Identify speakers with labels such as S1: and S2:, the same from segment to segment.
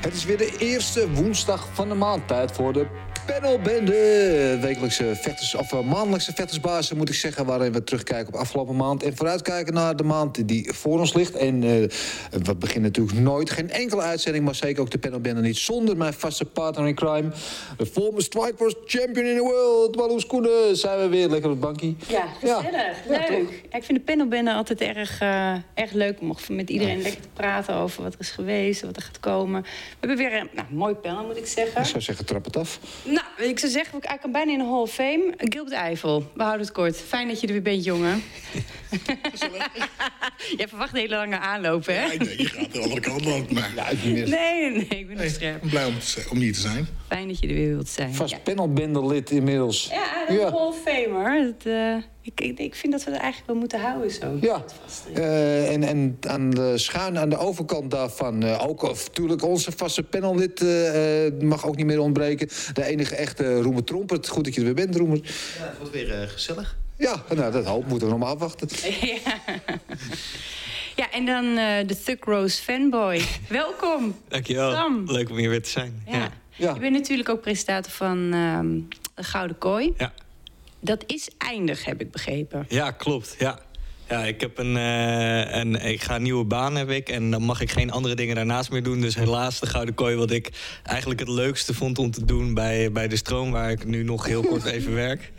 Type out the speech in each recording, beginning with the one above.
S1: Het is weer de eerste woensdag van de maand. Tijd voor de panelbende. Wekelijkse vechters, of eh, maandelijkse vechtersbazen moet ik zeggen. Waarin we terugkijken op afgelopen maand. En vooruitkijken naar de maand die voor ons ligt. En eh, we beginnen natuurlijk nooit, geen enkele uitzending. Maar zeker ook de panelbende niet zonder mijn vaste partner in crime. De former Strikeforce champion in the world. Marloes Koenen. Zijn we weer lekker op het bankje.
S2: Ja, gezellig.
S1: Ja,
S2: leuk. Ja, ik vind de panelbende altijd erg, eh, erg leuk om met iedereen lekker te praten over wat er is geweest, wat er gaat komen. We hebben weer een nou, mooi panel, moet ik zeggen.
S1: Ik zou zeggen, trap het af.
S2: Nou, ik zou zeggen, ik kan bijna in de Hall of Fame. Gilbert Eiffel, we houden het kort. Fijn dat je er weer bent, jongen. Jij verwacht een hele lange aanloop, hè?
S3: Ja, nee, je gaat de andere kant op. Maar
S1: Ja, ik niet meer.
S2: Nee, nee, ik ben
S3: nee,
S2: er
S3: ik
S2: scherp.
S3: ben blij om, te om hier te zijn.
S2: Fijn dat je er weer wilt zijn.
S1: Vast
S2: Ja.
S1: panelbende-lid inmiddels.
S2: Ja, de
S1: Ja.
S2: Hall of Famer. Dat, eh, ik, ik, vind dat we er eigenlijk wel moeten houden zo.
S1: Ja, Eh, en, en aan de schuin aan de overkant daarvan eh, ook of, natuurlijk onze vaste panellid eh, eh, mag ook niet meer ontbreken. De enige echte Roemer Trompert. Goed dat je er weer bent, Roemer.
S4: Ja, het wordt weer gezellig.
S1: Ja, nou, dat hoop moeten we nog maar afwachten.
S2: Ja. ja, en dan eh, de Thug Rose fanboy. Welkom.
S4: Dankjewel.
S2: Sam.
S4: Leuk om hier weer te zijn.
S2: Ja.
S4: Ja.
S1: Ja.
S2: Je bent natuurlijk ook presentator van ehm, de Gouden Kooi.
S4: Ja.
S2: Dat is eindig, heb ik begrepen.
S4: Ja, klopt. Ja. Ja, ik heb een, een, ik ga een nieuwe baan heb ik en dan mag ik geen andere dingen daarnaast meer doen. Dus helaas de Gouden Kooi, wat ik eigenlijk het leukste vond om te doen bij, bij de stroom, waar ik nu nog heel kort even werk.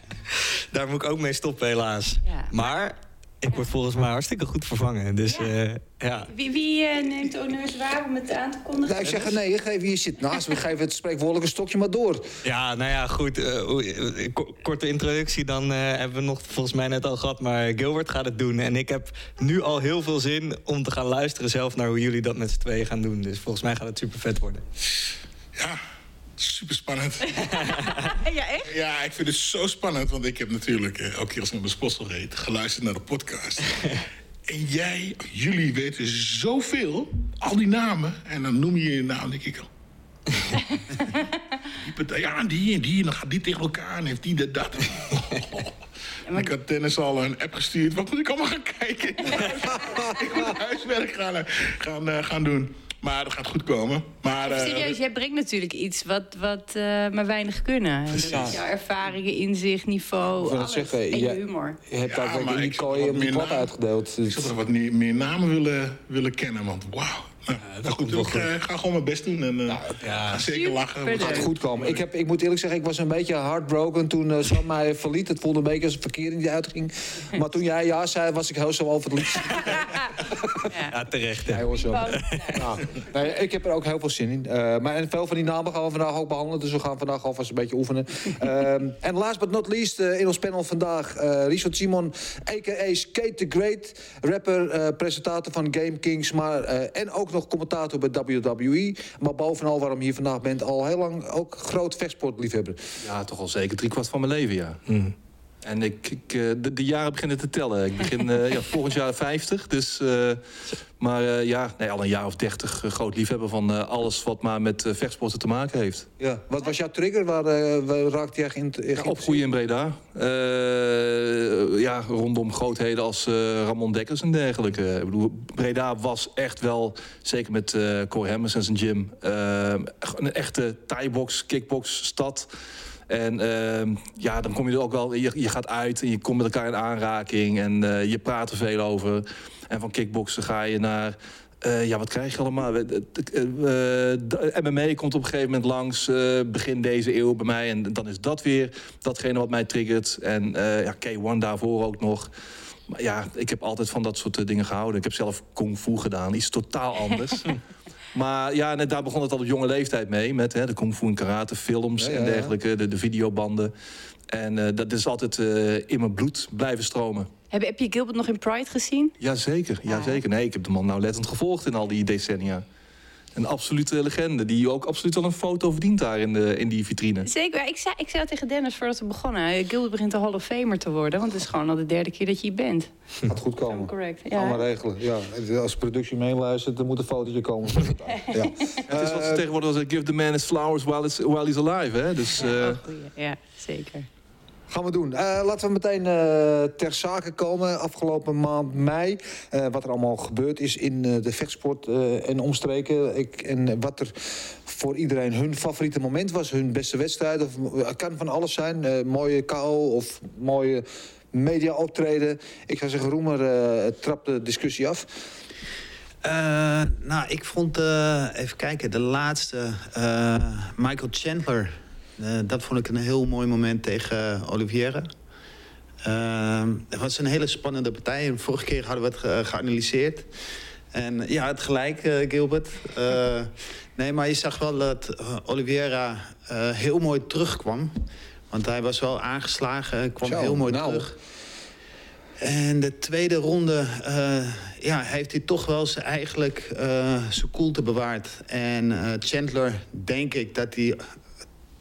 S4: Daar moet ik ook mee stoppen, helaas.
S2: Ja.
S4: Maar ik word volgens mij hartstikke goed vervangen. Dus
S2: Ja.
S4: ja. ja.
S2: Wie, wie eh, neemt de honneurs waar om het aan te kondigen?
S1: Nou, ik zeg nee, geef, je zit naast me. Geef het spreekwoordelijke stokje maar door.
S4: Ja, nou ja, goed. eh, eh, korte introductie, dan eh, hebben we nog volgens mij net al gehad. Maar Gilbert gaat het doen. En ik heb nu al heel veel zin om te gaan luisteren zelf naar hoe jullie dat met z'n tweeën gaan doen. Dus volgens mij gaat het super vet worden.
S3: Ja, super spannend.
S2: Ja, echt?
S3: Ja, ik vind het zo spannend, want ik heb natuurlijk eh, elke keer als ik mijn sponsor reed, geluisterd naar de podcast. en jij, jullie weten zoveel, al die namen, en dan noem je je naam, denk ik al. die ja, die en die, en dan gaat die tegen elkaar en heeft die dat, dat. Ik had tennis al een app gestuurd. Wat moet ik allemaal gaan kijken? ik moet huiswerk gaan, eh, gaan, eh, gaan doen. Maar dat gaat goed komen. Maar, eh,
S2: Serieus, jij brengt natuurlijk iets wat, wat eh, maar weinig kunnen. En Dat is jouw ervaringen, inzicht, niveau,
S1: Ik wil het
S2: alles.
S1: zeggen,
S2: en je humor.
S1: Je hebt
S3: Ja, maar
S1: in die kooi
S3: meer
S1: plat uitgedeeld.
S3: Ik zou er wat meer, meer namen willen, willen kennen, want wauw. Goed, ik eh, ga gewoon mijn best doen en eh, ga zeker lachen.
S2: Superleuk.
S1: gaat goed komen. Ik, heb, ik moet eerlijk zeggen, ik was een beetje heartbroken toen uh, Sam mij verliet. Het voelde een beetje als een verkering die uitging. Maar toen jij ja zei, was ik heel zo over het liefst.
S4: Ja, terecht.
S1: Ja,
S4: hè.
S1: hoor, zo. Nou, nee, ik heb er ook heel veel zin in. Eh, maar en veel van die namen gaan we vandaag ook behandelen. Dus we gaan vandaag alvast een beetje oefenen. Ehm, en last but not least eh, in ons panel vandaag... eh Richard Simon, a.k.a. Skate the Great. Rapper, eh, presentator van Game Kings. Maar, eh, en ook nog commentator bij WWE. Maar bovenal waarom je hier vandaag bent... al heel lang ook groot vechtsportliefhebber.
S5: Ja, toch al zeker driekwart van mijn leven, ja. En ik, ik, eh, de, de jaren beginnen te tellen. Ik begin eh, ja, volgend jaar 50. Dus, eh, maar ja, nee, al een jaar of 30 groot liefhebber van alles wat maar met vechtsporten te maken heeft.
S1: Ja. Wat was jouw trigger? Waar, waar raakte jij
S5: Ja,
S1: geïnteresseerd?
S5: opgroeien in Breda. Ja, rondom grootheden als Ramon Dekkers en dergelijke. Ik bedoel, Breda was echt wel, zeker met Cor Hemmers en zijn gym... een echte thai-box, kickbox stad. En ehm, ja, dan kom je er ook wel... Je, je gaat uit en je komt met elkaar in aanraking... en eh, je praat er veel over. En van kickboksen ga je naar... eh, ja, wat krijg je allemaal? Eh, MMA komt op een gegeven moment langs, begin deze eeuw bij mij. En dan is dat weer datgene wat mij triggert. En ja, K1 daarvoor ook nog. Maar ja, ik heb altijd van dat soort dingen gehouden. Ik heb zelf kung fu gedaan, iets totaal anders. Maar ja, en daar begon het al op jonge leeftijd mee. Met hè, de kung fu en karate, films
S1: Ja, ja,
S5: en
S1: ja.
S5: dergelijke. De, de videobanden. En eh, dat is altijd eh, in mijn bloed blijven stromen.
S2: Heb, heb je Gilbert nog in Pride gezien?
S5: Jazeker, jazeker. Nee, ik heb de man nauwlettend gevolgd in al die decennia. Een absolute legende, die ook absoluut wel een foto verdient daar in, de, in die vitrine.
S2: Zeker. Ja, Ik zei, ik zei tegen Dennis voordat we begonnen. eh, Gilbert begint een Hall of Famer te worden. Want het is gewoon al de derde keer dat je hier bent.
S1: Gaat goed komen.
S2: Correct.
S1: Allemaal
S2: Ja.
S1: regelen. Ja. Als de productie meeluistert, dan moet een fotootje komen. ja.
S5: Het is wat ze
S1: Eh,
S5: tegenwoordig zeggen, give the man his flowers while, it's, while he's alive. Hè? Dus, eh,
S2: Oh, goeie. Ja, zeker.
S1: Gaan we doen. Eh, laten we meteen eh, ter zake komen. Afgelopen maand mei. eh, wat er allemaal gebeurd is in de vechtsport en omstreken. Ik, en wat er voor iedereen hun favoriete moment was. Hun beste wedstrijd. Of, het kan van alles zijn. Mooie KO of mooie media optreden. Ik zou zeggen, Roemer, trap de discussie af.
S6: Nou, ik vond, even kijken, de laatste, Michael Chandler. Eh, dat vond ik een heel mooi moment tegen Oliveira. Eh, het was een hele spannende partij. Vorige keer hadden we het ge- geanalyseerd. En ja, het gelijk, eh, Gilbert. Eh, nee, maar je zag wel dat eh, Oliveira eh, heel mooi terugkwam. Want hij was wel aangeslagen, kwam
S1: Zo,
S6: heel mooi
S1: nou.
S6: terug. En de tweede ronde eh, ja, heeft hij toch wel zijn, eigenlijk eh, zijn koelte bewaard. En eh, Chandler, denk ik dat hij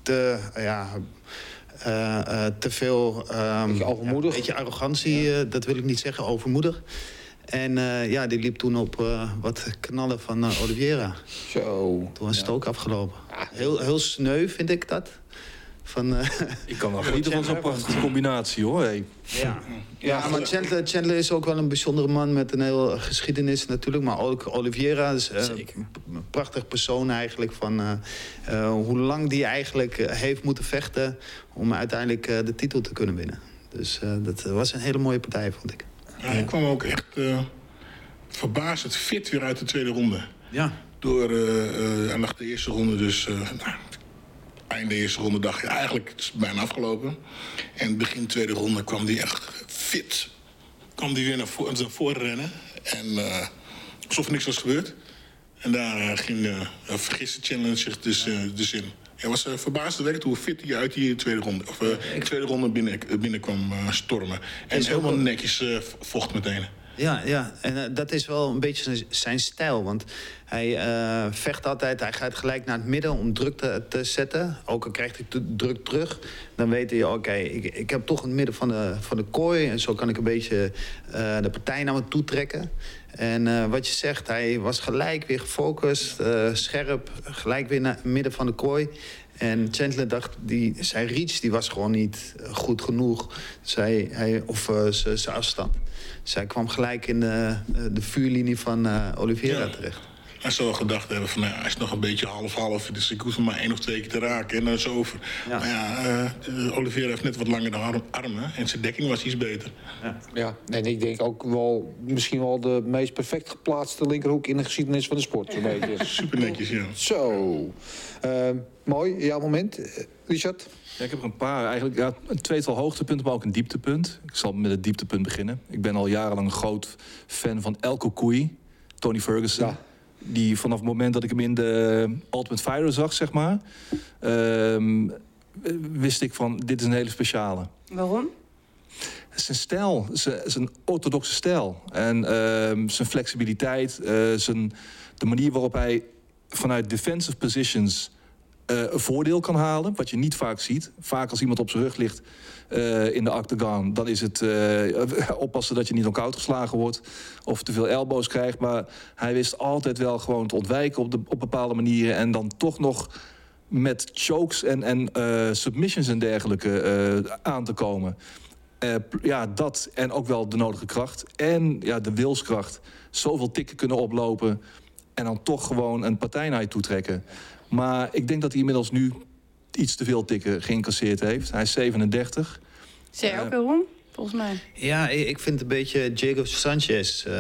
S6: te, ja, eh, eh, te veel... ehm,
S1: Beetje overmoedig?
S6: ja, een beetje arrogantie, eh, dat wil ik niet zeggen, overmoedig. En ja, die liep toen op wat knallen van Oliveira.
S1: Zo.
S6: Toen was het ook afgelopen. Heel, heel sneu vind ik dat. Van, eh,
S5: ik kan wel genieten van zo'n prachtige combinatie hoor. Hey.
S6: Ja, ja maar Chandler, Chandler is ook wel een bijzondere man met een heel geschiedenis natuurlijk. Maar ook Oliveira is eh, een prachtig persoon eigenlijk. Van eh, eh, hoe lang die eigenlijk heeft moeten vechten om uiteindelijk eh, de titel te kunnen winnen. Dus eh, dat was een hele mooie partij, vond ik.
S3: Ja, hij kwam ook echt eh verbazend fit weer uit de tweede ronde.
S6: Ja.
S3: Door, en nach de eerste ronde dus... eh nou, einde eerste ronde dacht je eigenlijk het is bijna afgelopen. En begin tweede ronde kwam hij echt fit. Kwam hij weer naar, voor, naar voren rennen. En eh, alsof niks was gebeurd. En daar eh, ging uh, vergiste Chandler zich dus, eh, dus in. Hij was uh, verbazingwekkend hoe fit hij uit die tweede ronde, of, uh, tweede ronde binnen, binnenkwam uh, stormen. En helemaal netjes uh, vocht meteen.
S6: Ja, ja. en eh, dat is wel een beetje zijn, stijl. Want hij eh, vecht altijd, hij gaat gelijk naar het midden om druk te, te zetten. Ook al krijgt hij druk terug, dan weet hij, oké, ik, ik heb toch het midden van de, van de kooi. En zo kan ik een beetje eh, de partij naar me toe trekken. En wat je zegt, hij was gelijk weer gefocust, scherp, gelijk weer naar het midden van de kooi. En Chandler dacht, die, zijn reach die was gewoon niet eh, goed genoeg. Zij, hij, of eh, z- zijn afstand. Zij kwam gelijk in de, de vuurlinie van eh, Oliveira
S3: Ja.
S6: terecht.
S3: Hij zou wel gedacht hebben van, nou, ja, hij is nog een beetje half-half. Dus ik hoef hem maar één of twee keer te raken en dan is het over.
S6: Ja.
S3: Maar ja, eh Oliveira heeft net wat langere arm- armen. En zijn dekking was iets beter.
S1: Ja, en ik denk ook wel misschien wel de meest perfect geplaatste linkerhoek in de geschiedenis van de sport. Zo'n beetje.
S3: Super netjes, ja.
S1: Zo. Ehm, mooi, jouw moment. Eh, Richard?
S5: Ja, ik heb er een paar. Eigenlijk ja, een tweetal hoogtepunten, maar ook een dieptepunt. Ik zal met het dieptepunt beginnen. Ik ben al jarenlang een groot fan van Elko Koei, Tony Ferguson.
S1: Ja.
S5: Die vanaf het moment dat ik hem in de Ultimate Fighter zag, zeg maar... ehm, wist ik van, dit is een hele speciale.
S2: Waarom?
S5: Zijn stijl, zijn, zijn orthodoxe stijl. En ehm, zijn flexibiliteit, eh, zijn, de manier waarop hij vanuit defensive positions een voordeel kan halen. Wat je niet vaak ziet. Vaak als iemand op zijn rug ligt eh, in de octagon... dan is het eh, oppassen dat je niet knock-out geslagen wordt... of te veel elbows krijgt. Maar hij wist altijd wel gewoon te ontwijken op, de, op bepaalde manieren... en dan toch nog met chokes en, en eh, submissions en dergelijke eh, aan te komen. Eh, ja, dat en ook wel de nodige kracht. En ja, de wilskracht. Zoveel tikken kunnen oplopen. En dan toch gewoon een partij naar je. Maar ik denk dat hij inmiddels nu iets te veel tikken geïncasseerd heeft. Hij is 37.
S2: Zeg je ook waarom? Volgens mij.
S6: Ja, ik vind een beetje Diego Sanchez. eh,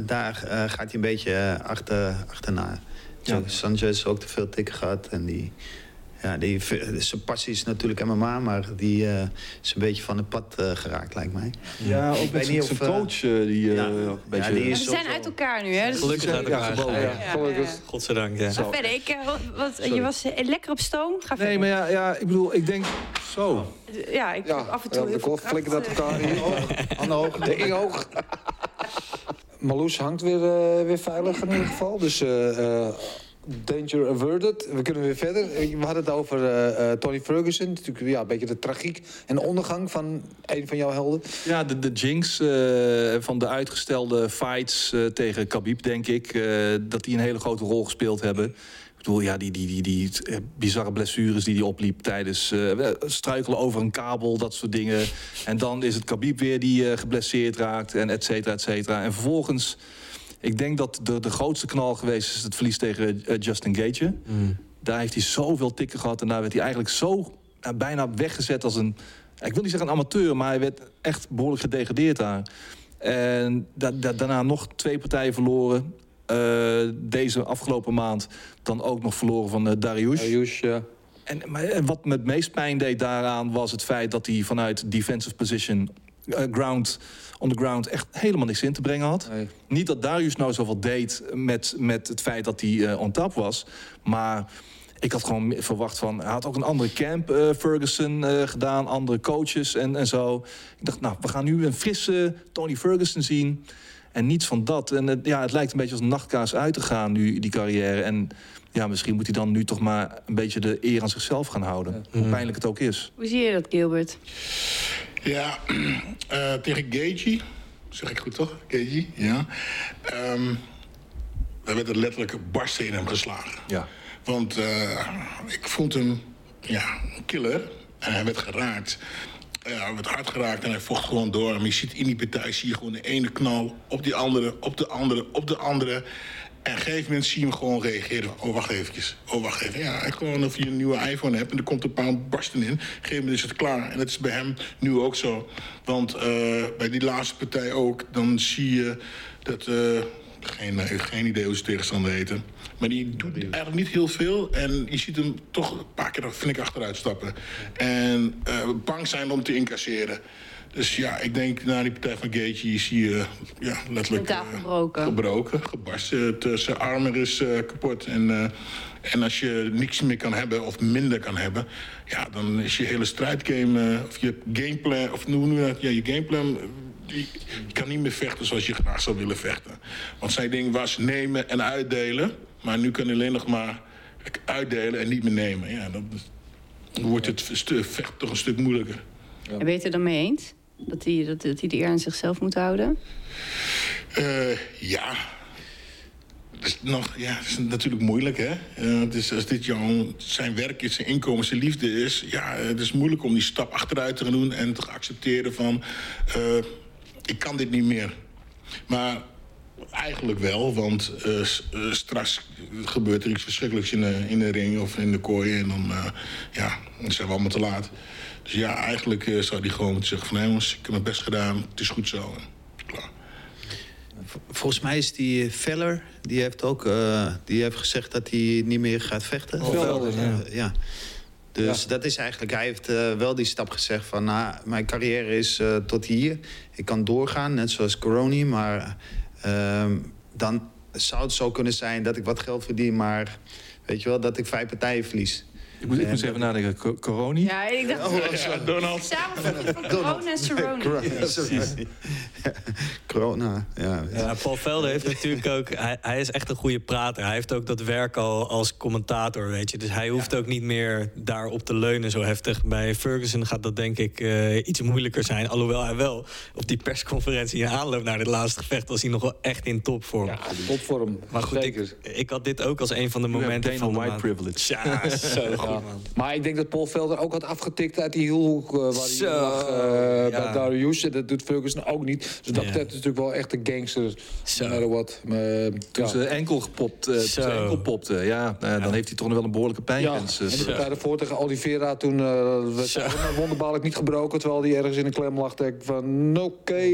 S6: daar eh, gaat hij een beetje eh, achter, achterna. Diego Sanchez ook te veel tikken gehad. En die, ja, die, zijn passie is natuurlijk MMA, maar die eh, is een beetje van het pad eh, geraakt, lijkt mij.
S5: Ja, ook
S6: Ik
S5: met
S6: weet
S5: zijn
S6: niet of,
S5: zijn
S6: eh,
S5: coach eh, die eh,
S6: ja.
S5: een beetje...
S6: die
S2: Maar
S6: is
S2: ze zijn uit elkaar nu, hè? Dus
S4: Gelukkig uit
S5: Ja,
S4: elkaar.
S5: gebogen.
S4: Ja.
S2: Ja, ja.
S4: Godzijdank, ja.
S2: Ga verder. Ik, wat, wat- je was lekker op stoom. Ga.
S5: Nee, maar ja, ja, ik bedoel, ik denk... Zo.
S2: Ja, ik
S1: Ja,
S2: heb af en toe
S1: ja, de kop flikkert
S2: eh.
S1: elkaar hier.
S6: Aan de hoogte.
S1: De ing hoog. Marloes hangt weer, eh, weer veilig in ieder geval. Dus eh, eh, danger averted. We kunnen weer verder. We hadden het over eh, eh, Tony Ferguson. Natuurlijk ja, een beetje de tragiek en de ondergang van een van jouw helden.
S5: Ja, de, de jinx eh, van de uitgestelde fights tegen Khabib, denk ik... dat die een hele grote rol gespeeld hebben. Ik bedoel, ja, die, die, die, die bizarre blessures die hij opliep tijdens struikelen over een kabel, dat soort dingen. En dan is het Khabib weer die geblesseerd raakt, en et cetera, et cetera. En vervolgens, ik denk dat de, de grootste knal geweest is het verlies tegen eh, Justin Gaethje. Daar heeft hij zoveel tikken gehad en daar werd hij eigenlijk zo bijna weggezet als een... Ik wil niet zeggen een amateur, maar hij werd echt behoorlijk gedegradeerd daar. En da- da- daarna nog twee partijen verloren. Eh, deze afgelopen maand dan ook nog verloren van uh, Dariush.
S1: Ayush, ja.
S5: En, maar, en wat me het meest pijn deed daaraan was het feit dat hij vanuit defensive position, eh, ground, on the ground, echt helemaal niks in te brengen had.
S1: Nee.
S5: Niet dat Darius nou zoveel deed met, met het feit dat hij eh, on top was, maar ik had gewoon verwacht van... Hij had ook een andere camp, eh, Ferguson, eh, gedaan, andere coaches en, en zo. Ik dacht, nou, we gaan nu een frisse Tony Ferguson zien... En niets van dat. En het, ja, het lijkt een beetje als een nachtkaas uit te gaan nu, die carrière. En ja, misschien moet hij dan nu toch maar een beetje de eer aan zichzelf gaan houden. Hoe pijnlijk het ook is.
S2: Hoe zie je dat, Gilbert?
S3: Ja, eh, tegen Gagey. Zeg ik goed toch? Gagey, ja. Ehm daar werd er letterlijk barsten in hem geslagen.
S5: Ja.
S3: Want eh, ik vond hem ja, een killer. En hij werd geraakt. Ja, hij werd hard geraakt en hij vocht gewoon door. Maar je ziet in die partij zie je gewoon de ene knal op die andere, op de andere, op de andere. En op een gegeven moment zie je hem gewoon reageren. Oh, wacht eventjes. Oh, wacht even. Ja, gewoon of je een nieuwe iPhone hebt en er komt een paar barsten in. Op een gegeven moment is het klaar. En dat is bij hem nu ook zo. Want eh, bij die laatste partij ook, dan zie je dat... eh, geen, eh, geen idee hoe ze tegenstander heten. Maar die doet eigenlijk niet heel veel. En je ziet hem toch een paar keer flink achteruit stappen. En bang zijn om te incasseren. Dus ja, ik denk na die partij van Gaethje zie je ja, letterlijk...
S2: Mentaal
S3: eh,
S2: gebroken.
S3: gebroken, gebarsten. Het, eh, zijn arm is eh, kapot. En, eh, en als je niks meer kan hebben of minder kan hebben... ja, dan is je hele strijdgame... eh, of je gameplan... of hoe noem je dat? Ja, je gameplan... eh, die- je kan niet meer vechten zoals je graag zou willen vechten. Want zijn ding was nemen en uitdelen. Maar nu kan hij alleen nog maar uitdelen en niet meer nemen. Ja, dan wordt het stu- vecht toch een stuk moeilijker.
S2: En ben je het er dan mee eens? Dat hij, dat, dat hij de eer aan zichzelf moet houden?
S3: Eh, ja. Dat is, nog, ja, is natuurlijk moeilijk, hè? Eh, dus als dit jouw, zijn werk is, zijn inkomen, zijn liefde is... ja, het is moeilijk om die stap achteruit te gaan doen... en te accepteren van... eh, ik kan dit niet meer. Maar eigenlijk wel, want eh, eh, straks gebeurt er iets verschrikkelijks in de, in de ring... of in de kooi en dan, eh, ja, dan zijn we allemaal te laat. Dus ja, eigenlijk eh, zou die gewoon moeten zeggen van... hé jongens, ik heb mijn best gedaan, het is goed zo. En klaar.
S6: Volgens mij is die Veller, die heeft ook eh, die heeft gezegd dat hij niet meer gaat vechten.
S1: Veller, ja.
S6: Eh, ja. Dus dat is eigenlijk, hij heeft eh, wel die stap gezegd van... Nou, mijn carrière is eh, tot hier. Ik kan doorgaan, net zoals Coroni. Maar ehm, dan zou het zo kunnen zijn dat ik wat geld verdien... maar weet je wel, dat ik vijf partijen verlies.
S5: Ik moet, ik
S6: En
S5: moet even nadenken. Co- Coroni?
S2: Ja, ik dacht...
S3: Ja, Donald.
S2: Samenvatting van corona en Cerrone.
S6: Corona, ja.
S4: Ja, Paul Velde heeft natuurlijk ook... Hij, hij is echt een goede prater. Hij heeft ook dat werk al als commentator, weet je. Dus hij hoeft ook niet meer daarop te leunen zo heftig. Bij Ferguson gaat dat denk ik eh, iets moeilijker zijn. Alhoewel hij wel op die persconferentie in aanloop naar dit laatste gevecht... was hij nog wel echt in topvorm.
S1: Ja, topvorm.
S4: Maar goed, ik, ik had dit ook als een van de momenten van
S5: White privilege.
S4: Ja, zo goed,
S1: Ja.
S4: man.
S1: Maar ik denk dat Paul Velder ook had afgetikt uit die hielhoek... eh, waar hij
S4: Zo,
S1: lag eh,
S4: ja.
S1: bij Darius. En Dat doet Ferguson ook niet. Dus dat
S4: Ja.
S1: is natuurlijk wel echt een gangster.
S4: Zo.
S1: No what. Maar,
S5: Toen
S1: ja.
S5: zijn enkel gepopt, eh, toen
S4: Zo.
S5: zijn enkel popte, ja, nou, dan heeft hij toch nog wel een behoorlijke
S1: Ja,
S5: pijngrens.
S1: en
S5: eh,
S1: de partij ervoor tegen Oliveira, toen uh, werd hij wonderbaarlijk niet gebroken... terwijl hij ergens in een klem lag. denk ik van, oké,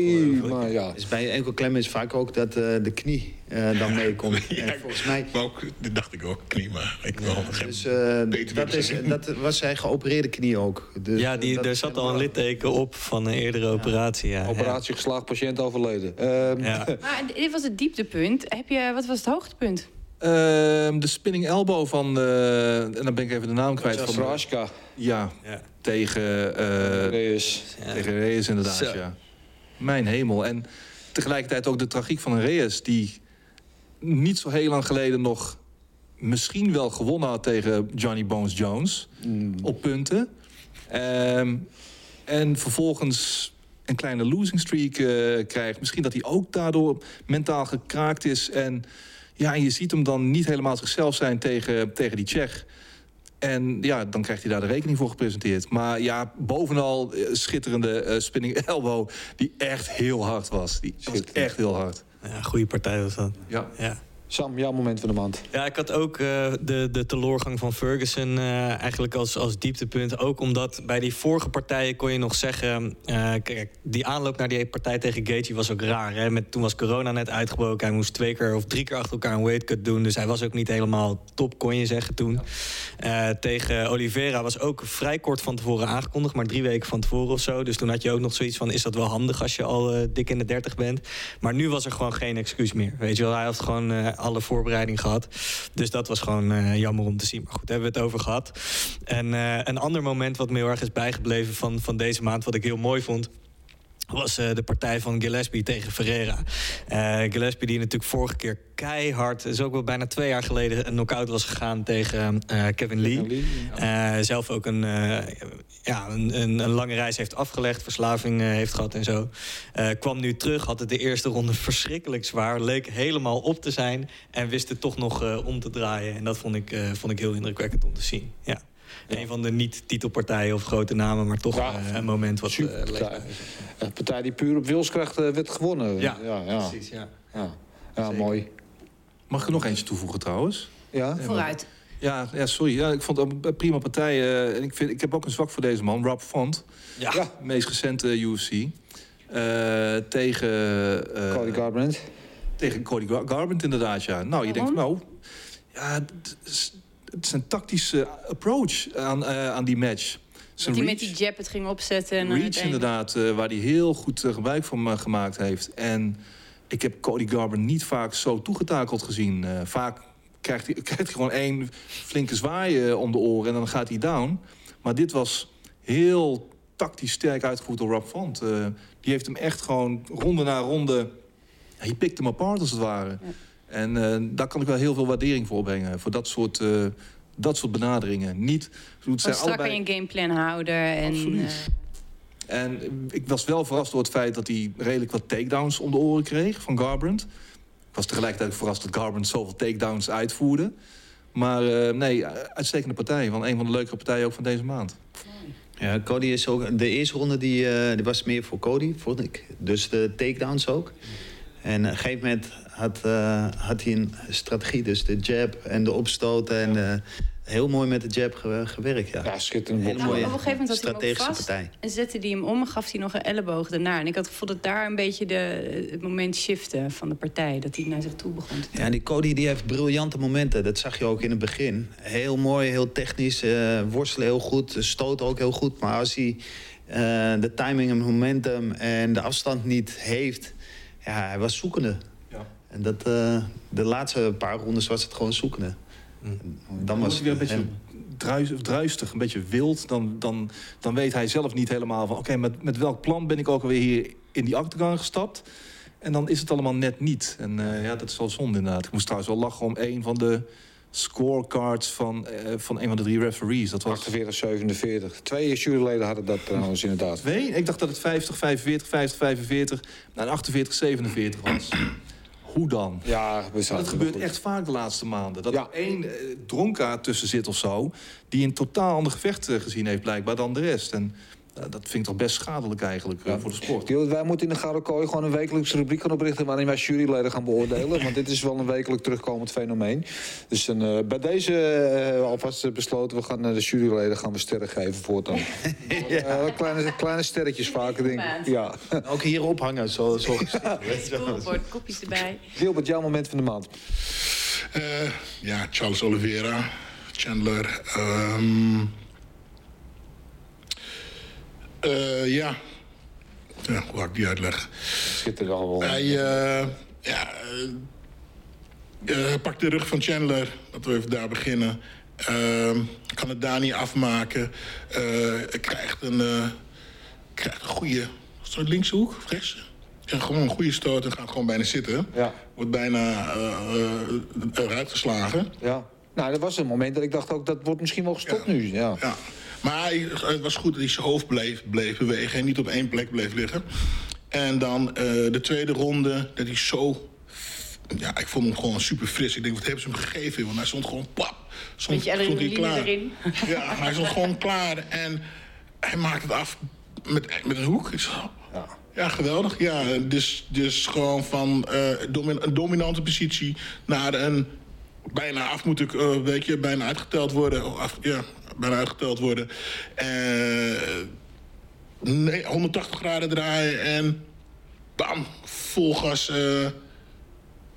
S1: maar ja.
S6: Dus bij enkel klem is vaak ook dat eh, de knie eh, dan meekomt.
S3: Ja,
S6: En volgens mij...
S3: Maar ook, dat dacht ik ook, knie, maar ik wel. geen
S6: Dus eh,
S3: beter
S6: dat dat, is, dat was zijn geopereerde knie ook. Dus,
S4: ja, die, er zat al een litteken op van een eerdere operatie. Ja,
S1: Operatie geslaagd, patiënt overleden. Ehm.
S2: Maar dit was het dieptepunt. Heb je, wat was het hoogtepunt?
S5: Ehm, de spinning elbow van, eh, en dan ben ik even de naam kwijt. Van,
S1: Fraska.
S5: ja,
S4: Ja.
S5: tegen, eh
S1: Reyes.
S5: tegen Reyes inderdaad,
S4: Zo.
S5: ja. Mijn hemel. En tegelijkertijd ook de tragiek van een Reyes... die niet zo heel lang geleden nog misschien wel gewonnen had tegen Johnny Bones Jones op punten. Ehm, en vervolgens een kleine losing streak eh, krijgt. Misschien dat hij ook daardoor mentaal gekraakt is. En, ja, en je ziet hem dan niet helemaal zichzelf zijn tegen, tegen die Tsjech. En ja, dan krijgt hij daar de rekening voor gepresenteerd. Maar ja, bovenal eh, schitterende eh, spinning elbow... die echt heel hard was. Die was echt heel hard.
S4: Ja, goede partij was dat.
S5: Ja.
S4: Ja.
S1: Sam, jouw moment van de maand.
S4: Ja, ik had ook eh, de, de teloorgang van Ferguson eh, eigenlijk als, als dieptepunt. Ook omdat bij die vorige partijen kon je nog zeggen... eh, kijk, die aanloop naar die partij tegen Gaethje was ook raar. Hè? Met, toen was corona net uitgebroken. Hij moest twee keer of drie keer achter elkaar een weightcut doen. Dus hij was ook niet helemaal top, kon je zeggen toen. Tegen Oliveira was ook vrij kort van tevoren aangekondigd. Maar drie weken van tevoren of zo. Dus toen had je ook nog zoiets van... is dat wel handig als je al dik in de dertig bent? Maar nu was er gewoon geen excuus meer. Weet je wel, hij had gewoon alle voorbereiding gehad. Dus dat was gewoon eh, jammer om te zien. Maar goed, hebben we het over gehad. En eh, een ander moment wat me heel erg is bijgebleven van, van deze maand... wat ik heel mooi vond was eh, de partij van Gillespie tegen Ferreira. Eh, Gillespie die natuurlijk vorige keer keihard... is ook wel bijna twee jaar geleden een knockout was gegaan tegen eh, Kevin Lee. Zelf ook een, ja, een, een, een lange reis heeft afgelegd, verslaving heeft gehad en zo. Kwam nu terug, had het de eerste ronde verschrikkelijk zwaar. Leek helemaal op te zijn en wist het toch nog om te draaien. En dat vond ik, vond ik heel indrukwekkend om te zien. Ja. Een van de niet-titelpartijen of grote namen, maar toch
S1: Ja,
S4: eh, een moment wat... eh.
S1: Een partij die puur op wilskracht eh, werd gewonnen.
S4: Ja,
S1: ja, ja.
S4: precies, ja.
S1: ja. Ja, mooi.
S5: Mag ik er nog eentje toevoegen trouwens?
S1: Ja?
S2: Vooruit.
S5: Ja, ja sorry. Ja, ik vond het een prima partij. eh, en ik, vind, ik heb ook een zwak voor deze man, Rob Font.
S4: Ja.
S1: Ja.
S5: Meest recente UFC. Eh, tegen... eh,
S1: Cody Garbrandt.
S5: Tegen Cody Gar- Garbrandt inderdaad, ja. Nou, je denkt, nou... Ja, het is, een tactische approach aan, eh, aan die match.
S2: Dat hij met die jab het ging opzetten. En
S5: Reach inderdaad, eh, waar hij heel goed eh, gebruik van gemaakt heeft. En ik heb Cody Garber niet vaak zo toegetakeld gezien. Vaak krijgt hij, krijgt hij gewoon één flinke zwaai om de oren en dan gaat hij down. Maar dit was heel tactisch sterk uitgevoerd door Rob Font. Die heeft hem echt gewoon ronde na ronde... Hij pikt hem apart als het ware. En eh, daar kan ik wel heel veel waardering voor opbrengen. Voor dat soort, eh, dat soort benaderingen. Niet, het zijn
S2: strak aan
S5: allebei...
S2: je gameplan houden. En,
S5: Absoluut.
S2: eh,
S5: En ik was wel verrast door het feit dat hij redelijk wat takedowns om de oren kreeg van Garbrandt. Ik was tegelijkertijd verrast dat Garbrandt zoveel takedowns uitvoerde. Maar eh, nee, uitstekende partij. Van een van de leukere partijen ook van deze maand.
S6: Ja, Cody is ook... De eerste ronde die, eh, die was meer voor Cody, vond ik. Dus de takedowns ook. En op een gegeven moment had, eh, had hij een strategie. Dus de jab en de opstoten. En eh, heel mooi met de jab ge- gewerkt, ja.
S1: Ja, schitterend.
S2: Nou, op een gegeven moment had hij hem ook vast.
S6: partij.
S2: En zette hij hem om en gaf hij nog een elleboog daarna. En ik had het daar een beetje de, het moment shiften van de partij. Dat hij naar zich toe begon te
S6: Ja, die Cody die heeft briljante momenten. Dat zag je ook in het begin. Heel mooi, heel technisch. eh, worstelen heel goed. Stoten ook heel goed. Maar als hij eh, de timing en momentum en de afstand niet heeft... Ja, hij was zoekende.
S5: Ja.
S6: En dat, eh, de laatste paar rondes was het gewoon zoekende. Dan was
S5: hij weer een beetje druis, druistig, een beetje wild. Dan, dan, dan weet hij zelf niet helemaal van... oké, met, met welk plan ben ik ook alweer hier in die octagon gestapt? En dan is het allemaal net niet. En eh, ja, dat is wel zonde inderdaad. Ik moest trouwens wel lachen om een van de scorecards van, eh, van een van de drie referees. Dat was
S1: 48, 47. Twee juryleden hadden dat trouwens inderdaad.
S5: twee. Ik dacht dat het 50, 45, 50, 45... en 48, 47 was. Hoe dan?
S1: Ja, we
S5: dat gebeurt echt vaak de laatste maanden. Dat
S1: Ja.
S5: er één eh, dronkaard tussen zit of zo... die een totaal ander gevecht eh, gezien heeft blijkbaar dan de rest. En dat vind ik toch best schadelijk eigenlijk eh, voor de sport.
S1: Wij moeten in de Gouden Kooi gewoon een wekelijkse rubriek gaan oprichten... waarin wij juryleden gaan beoordelen. want dit is wel een wekelijk terugkomend fenomeen. Dus een, eh, bij deze eh, alvast besloten... we gaan de juryleden gaan we sterren geven voortaan. Eh, kleine, kleine sterretjes vaker, denk ik. Ja.
S6: Ook hier ophangen, zo, zo.
S2: Scorebord, kopjes erbij.
S1: Gilbert, jouw moment van de maand.
S3: Eh, ja, Charles Oliveira. Chandler. ehm, eh, ja. ja, hoe ik die uitleggen?
S1: Schitterend allemaal.
S3: Hij, eh, ja, eh, pakt de rug van Chandler. Laten we even daar beginnen. Kan het daar niet afmaken. Krijgt een, krijgt een goede... Zo linkse hoek rechts? Ja, gewoon een goede stoot en gaat gewoon bijna zitten.
S1: Ja.
S3: Wordt bijna eruit geslagen.
S1: Ja. Nou, dat was een moment dat ik dacht ook, dat wordt misschien wel gestopt
S3: Ja.
S1: nu. Ja.
S3: Ja. Maar hij- het was goed dat hij zijn hoofd bleef, bleef bewegen en niet op één plek bleef liggen. En dan eh, de tweede ronde, dat hij zo... Ja, ik vond hem gewoon super fris. Ik denk, wat hebben ze hem gegeven? Want hij stond gewoon pap. Stond,
S2: Beetje
S3: stond hij klaar.
S2: erin.
S3: Ja, hij stond gewoon klaar. En hij maakt het af met, met een hoek. Zo, ja. geweldig. Ja, dus, dus gewoon van eh, domin- een dominante positie naar een bijna af moet ik, eh, weet je, bijna uitgeteld worden. Af, ja, bijna uitgeteld worden. Eh, nee, 180 graden draaien en bam, vol gas. eh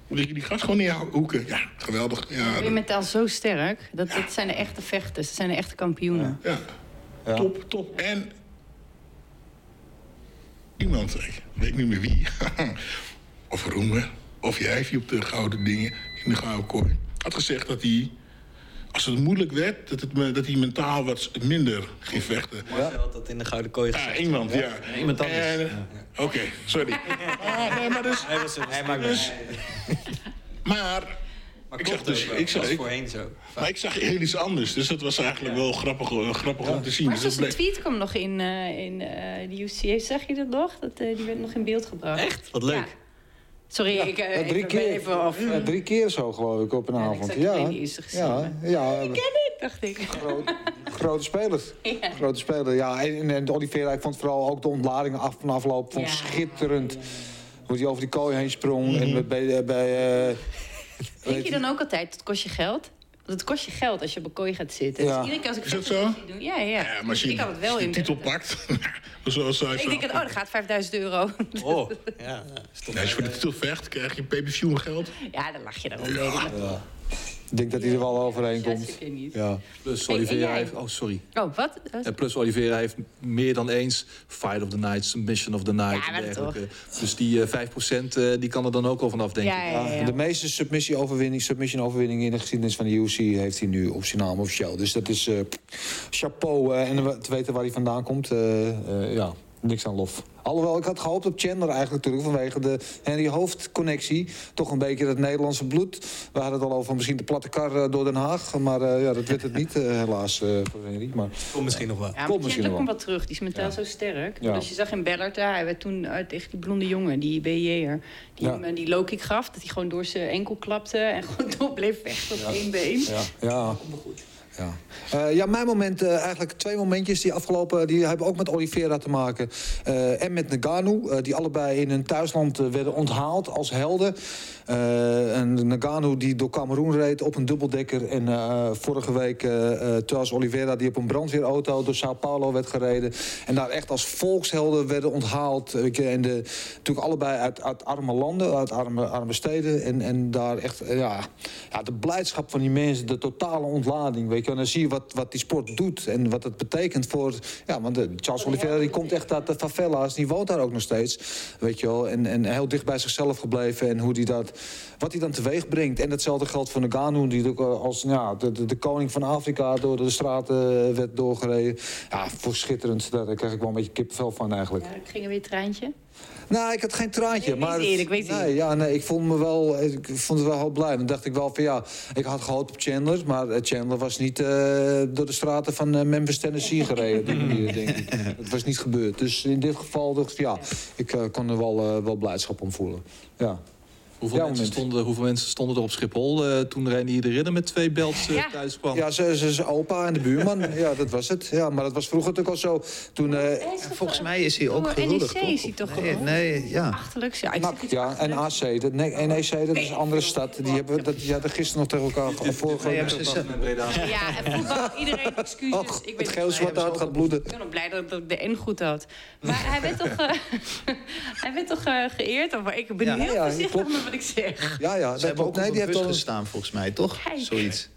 S3: lig je die gas gewoon neerhoeken. Ja, geweldig. Ja,
S2: Ben je mentaal zo sterk? Dat, dat zijn de echte vechters. Dat zijn de echte kampioenen.
S3: ja. Top, top. En iemand, ik weet niet meer wie, of Roemer, of jij, die op de gouden dingen in de gouden kooi, had gezegd dat hij, als het moeilijk werd, dat, het, me- dat hij mentaal wat minder ging vechten.
S4: Marcel had dat in de Gouden Kooi
S3: Ja,
S4: gezegd.
S3: iemand, ja.
S5: iemand anders.
S3: En, Oké, sorry. Ah, nee, maar dus...
S4: Hij, was, hij maakt
S3: Dus- Maar,
S4: Maar
S3: ik zag dus- ik zag-
S4: was
S3: ik-
S4: voorheen zo.
S3: maar ik zag heel iets anders. Dus dat was eigenlijk wel grappig, eh, grappig om te zien.
S2: Maar
S3: Dus
S2: een tweet kwam nog in, eh, in eh, de UCA. Zag je dat nog? Dat, eh, die werd nog in beeld gebracht.
S4: Echt? Wat leuk.
S2: Ja. Sorry, ik eh,
S1: Ja, drie,
S2: even,
S1: keer,
S2: even af.
S1: ja, drie keer zo, geloof ik, op een
S2: Ja,
S1: avond. Ja, ja, ja,
S2: Ik ken het, dacht ik.
S1: groot- grote speler.
S2: Ja.
S1: Grote speler, ja. En, en Oliveira, ik vond vooral ook de ontladingen af van afloop vond schitterend. Hoe hij over die kooi heen sprong. En bij, bij, eh,
S2: Denk je dan ook altijd, het kost je geld? Want het kost je geld als je op een kooi gaat zitten.
S1: Ja.
S2: Dus iedere keer als ik
S3: Is dat zo?
S2: doen, ja, ja.
S3: Ja, maar als je,
S2: ik had het wel
S3: als je
S2: in.
S3: de titel pakt, zoals
S2: Ik denk, dat, oh, dat gaat 5000 euro.
S4: Oh, ja. Stop.
S3: als je voor de titel vecht, krijg je pay-per-view geld.
S2: Ja, dan lach je daarom. weet ik.
S1: denk dat hij er wel overheen komt. Ja.
S5: Plus
S2: Hey,
S5: Oliveira
S2: jij?
S5: heeft... Oh, sorry.
S2: Oh, wat?
S5: En plus Oliveira heeft meer dan eens Fight of the Night, Submission of the Night
S2: Ja,
S5: dergelijke. Dus die eh 5% eh, die kan er dan ook al vanaf, denk ik.
S2: Ja, ja, ja.
S1: De meeste submission-overwinningen submission in de geschiedenis van de UFC heeft hij nu op zijn naam officieel. Dus dat is eh, chapeau. eh, en te weten waar hij vandaan komt, eh, eh, ja, niks aan lof. Alhoewel, ik had gehoopt op Chandler eigenlijk natuurlijk vanwege de Henry Hoofd-connectie. Toch een beetje het Nederlandse bloed. We hadden het al over misschien de platte kar eh, door Den Haag. Maar eh, ja, dat werd het niet, eh, helaas, eh, voor Henry. Maar
S4: Komt misschien nog wel.
S2: Ja,
S1: Komt misschien
S2: Chandler
S1: wel.
S2: komt wel terug. Die is mentaal zo sterk.
S1: Ja.
S2: Dus je zag in Bellator, hij werd toen uit tegen die blonde jongen, die BJ'er. Die
S1: Ja.
S2: hem die low kick gaf, dat hij gewoon door zijn enkel klapte en gewoon door bleef vechten op één been.
S1: Ja, ja. Ja. Eh, ja, mijn moment, eh, eigenlijk twee momentjes die afgelopen... die hebben ook met Oliveira te maken. Eh, en met Nagano, die allebei in hun thuisland werden onthaald als helden. Eh, en Nagano die door Cameroen reed op een dubbeldekker. En eh, vorige week Charles Oliveira die op een brandweerauto door Sao Paulo werd gereden. En daar echt als volkshelden werden onthaald. En de, natuurlijk allebei uit, uit arme landen, uit arme, arme steden. En, en daar echt, eh, ja, ja, de blijdschap van die mensen, de totale ontlading. Weet je, en dan zie je wat, wat die sport doet en wat het betekent voor... Ja, want Charles Oliveira die komt echt uit de favela's, die woont daar ook nog steeds. Weet je wel, en, en heel dicht bij zichzelf gebleven en hoe die dat, wat hij dan teweeg brengt. En datzelfde geldt voor Nagano, die ook als ja, de, de, de koning van Afrika door de straten eh, werd doorgereden. Ja, voor schitterend, daar krijg ik wel een beetje kippenvel van eigenlijk.
S2: Ja, ik ging er weer een traantje.
S1: Nou, ik had geen traantje.
S2: Nee,
S1: maar
S2: eerlijk, wees
S1: nee, ja, nee, ik vond me wel, ik vond het wel heel blij. Dan dacht ik wel van ja, ik had gehoopt op Chandler, maar eh, Chandler was niet eh, door de straten van Memphis, Tennessee gereden. die manier, denk ik. Het was niet gebeurd. Dus in dit geval dacht ik, ja, ik kon er wel, wel blijdschap om voelen. Ja.
S5: Hoeveel,
S1: Ja,
S5: mensen stonden, hoeveel mensen stonden er op Schiphol eh, toen Renier de Ridder met twee belts eh,
S2: Ja.
S5: thuis kwam?
S1: Ja, ze- ze- zijn opa en de buurman. Ja, dat was het. Ja, maar dat was vroeger natuurlijk al zo. Toen, eh,
S6: Volgens mij is hij ook gehuldigd,
S2: NEC is hij toch
S6: nee,
S2: gewoon?
S6: nee, ja.
S2: Achterlijk, ja.
S1: NAC, en. AC, dat, nee, NEC, dat is een andere stad. Die hebben dat, ja, dat gisteren nog tegen elkaar
S5: Breda.
S2: Ja, en voetbal, iedereen excuses.
S1: Och,
S2: ik
S1: het geel zwart uit gaat bloeden.
S2: Ik ben blij dat ik de N goed had. Maar hij werd toch, eh, hij werd toch eh, geëerd? Of, ik ben
S6: Ja.
S2: heel voorzichtig wat ik zeg.
S1: Ja, ja.
S6: Ze hebben ook
S1: nee,
S6: op
S1: die heeft
S6: bus
S1: al
S6: gestaan, volgens mij, toch?
S2: Kijk.
S6: Zoiets.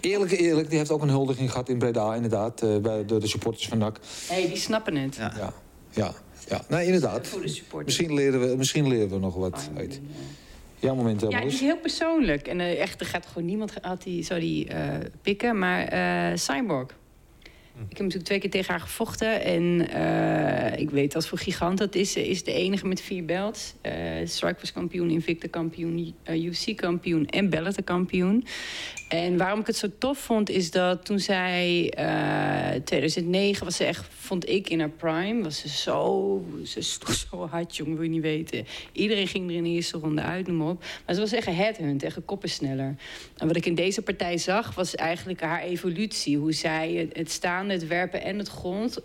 S1: Eerlijk, eerlijk, die heeft ook een huldiging gehad in Breda, inderdaad. eh, bij de, de supporters van NAC.
S2: hey, die snappen het.
S6: Ja.
S1: Ja, ja, ja. Nee, inderdaad.
S2: Voor de supporters.
S1: Misschien leren we, misschien leren we nog wat uit. Ja, moment,
S2: Ja, die
S1: Marloes.
S2: is heel persoonlijk. En eh, echt, er gaat gewoon niemand had die, zou die eh, pikken. Maar eh Cyborg. Ik heb natuurlijk twee keer tegen haar gevochten. En eh, ik weet als voor gigant dat is. Ze is de enige met vier belts. Eh Strike kampioen, Invicta kampioen, eh, UFC kampioen en Bellator kampioen. En waarom ik het zo tof vond, is dat toen zij... eh 2009 was ze echt, vond ik, in haar prime. Was ze zo... Ze sloeg zo hard, jongen, wil je niet weten. Iedereen ging er in de eerste ronde uit, noem maar op. Maar ze was echt een headhunt, echt een koppensneller. En wat ik in deze partij zag, was eigenlijk haar evolutie. Hoe zij het, het staan, het werpen en het grond...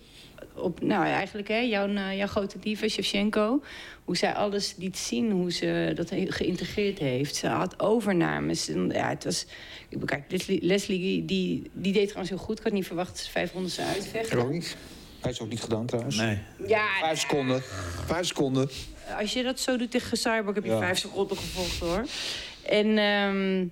S2: Op, nou, eigenlijk, hè, jouw, eh, jouw grote diva, Shevchenko. Hoe zij alles liet zien, hoe ze dat geïntegreerd heeft. Ze had overnames. En, ja, het was... Ik bedoel, Kijk, Leslie, Leslie die, die deed trouwens heel goed. Ik had niet verwacht dat ze vijf rondes zou uitvechten.
S1: Ik ook niet. Hij is ook niet gedaan trouwens.
S6: Nee.
S2: Ja,
S1: Vijf seconden. Vijf seconden.
S2: als je dat zo doet tegen Cyborg, heb je
S1: Ja.
S2: vijf seconden gevolgd hoor. En, ehm,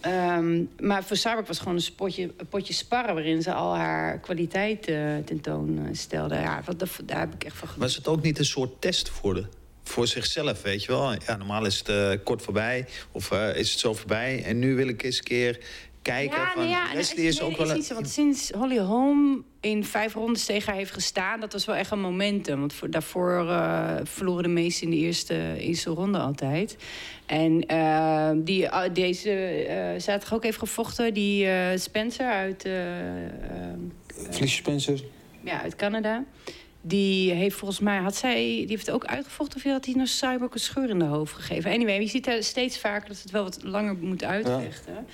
S2: ehm, maar voor Cyborg was gewoon een, een potje sparren waarin ze al haar kwaliteit eh, tentoon eh, stelde. Ja, wat, daar heb ik echt van.
S6: Was het ook niet een soort test voor, de, voor zichzelf, weet je wel? Ja, normaal is het eh, kort voorbij of is het zo voorbij. En nu wil ik eens een keer kijken
S2: Ja,
S6: van...
S2: ja,
S6: Leslie is
S2: nee,
S6: ook wel...
S2: iets,
S6: een-
S2: want sinds Holly Holm in vijf rondes tegen haar heeft gestaan... dat was wel echt een momentum. Want voor, daarvoor eh, verloren de meesten in de eerste, eerste ronde altijd. En eh, die, ah, deze eh zaterdag ook heeft gevochten. Die eh, Spencer uit,
S1: Felicia Spencer.
S2: ja, uit Canada... Die heeft volgens mij, had zij, die heeft ook uitgevochten... of had hij naar Cyborg een scheur in de hoofd gegeven? Anyway, je ziet daar steeds vaker dat ze het wel wat langer moet uitvechten.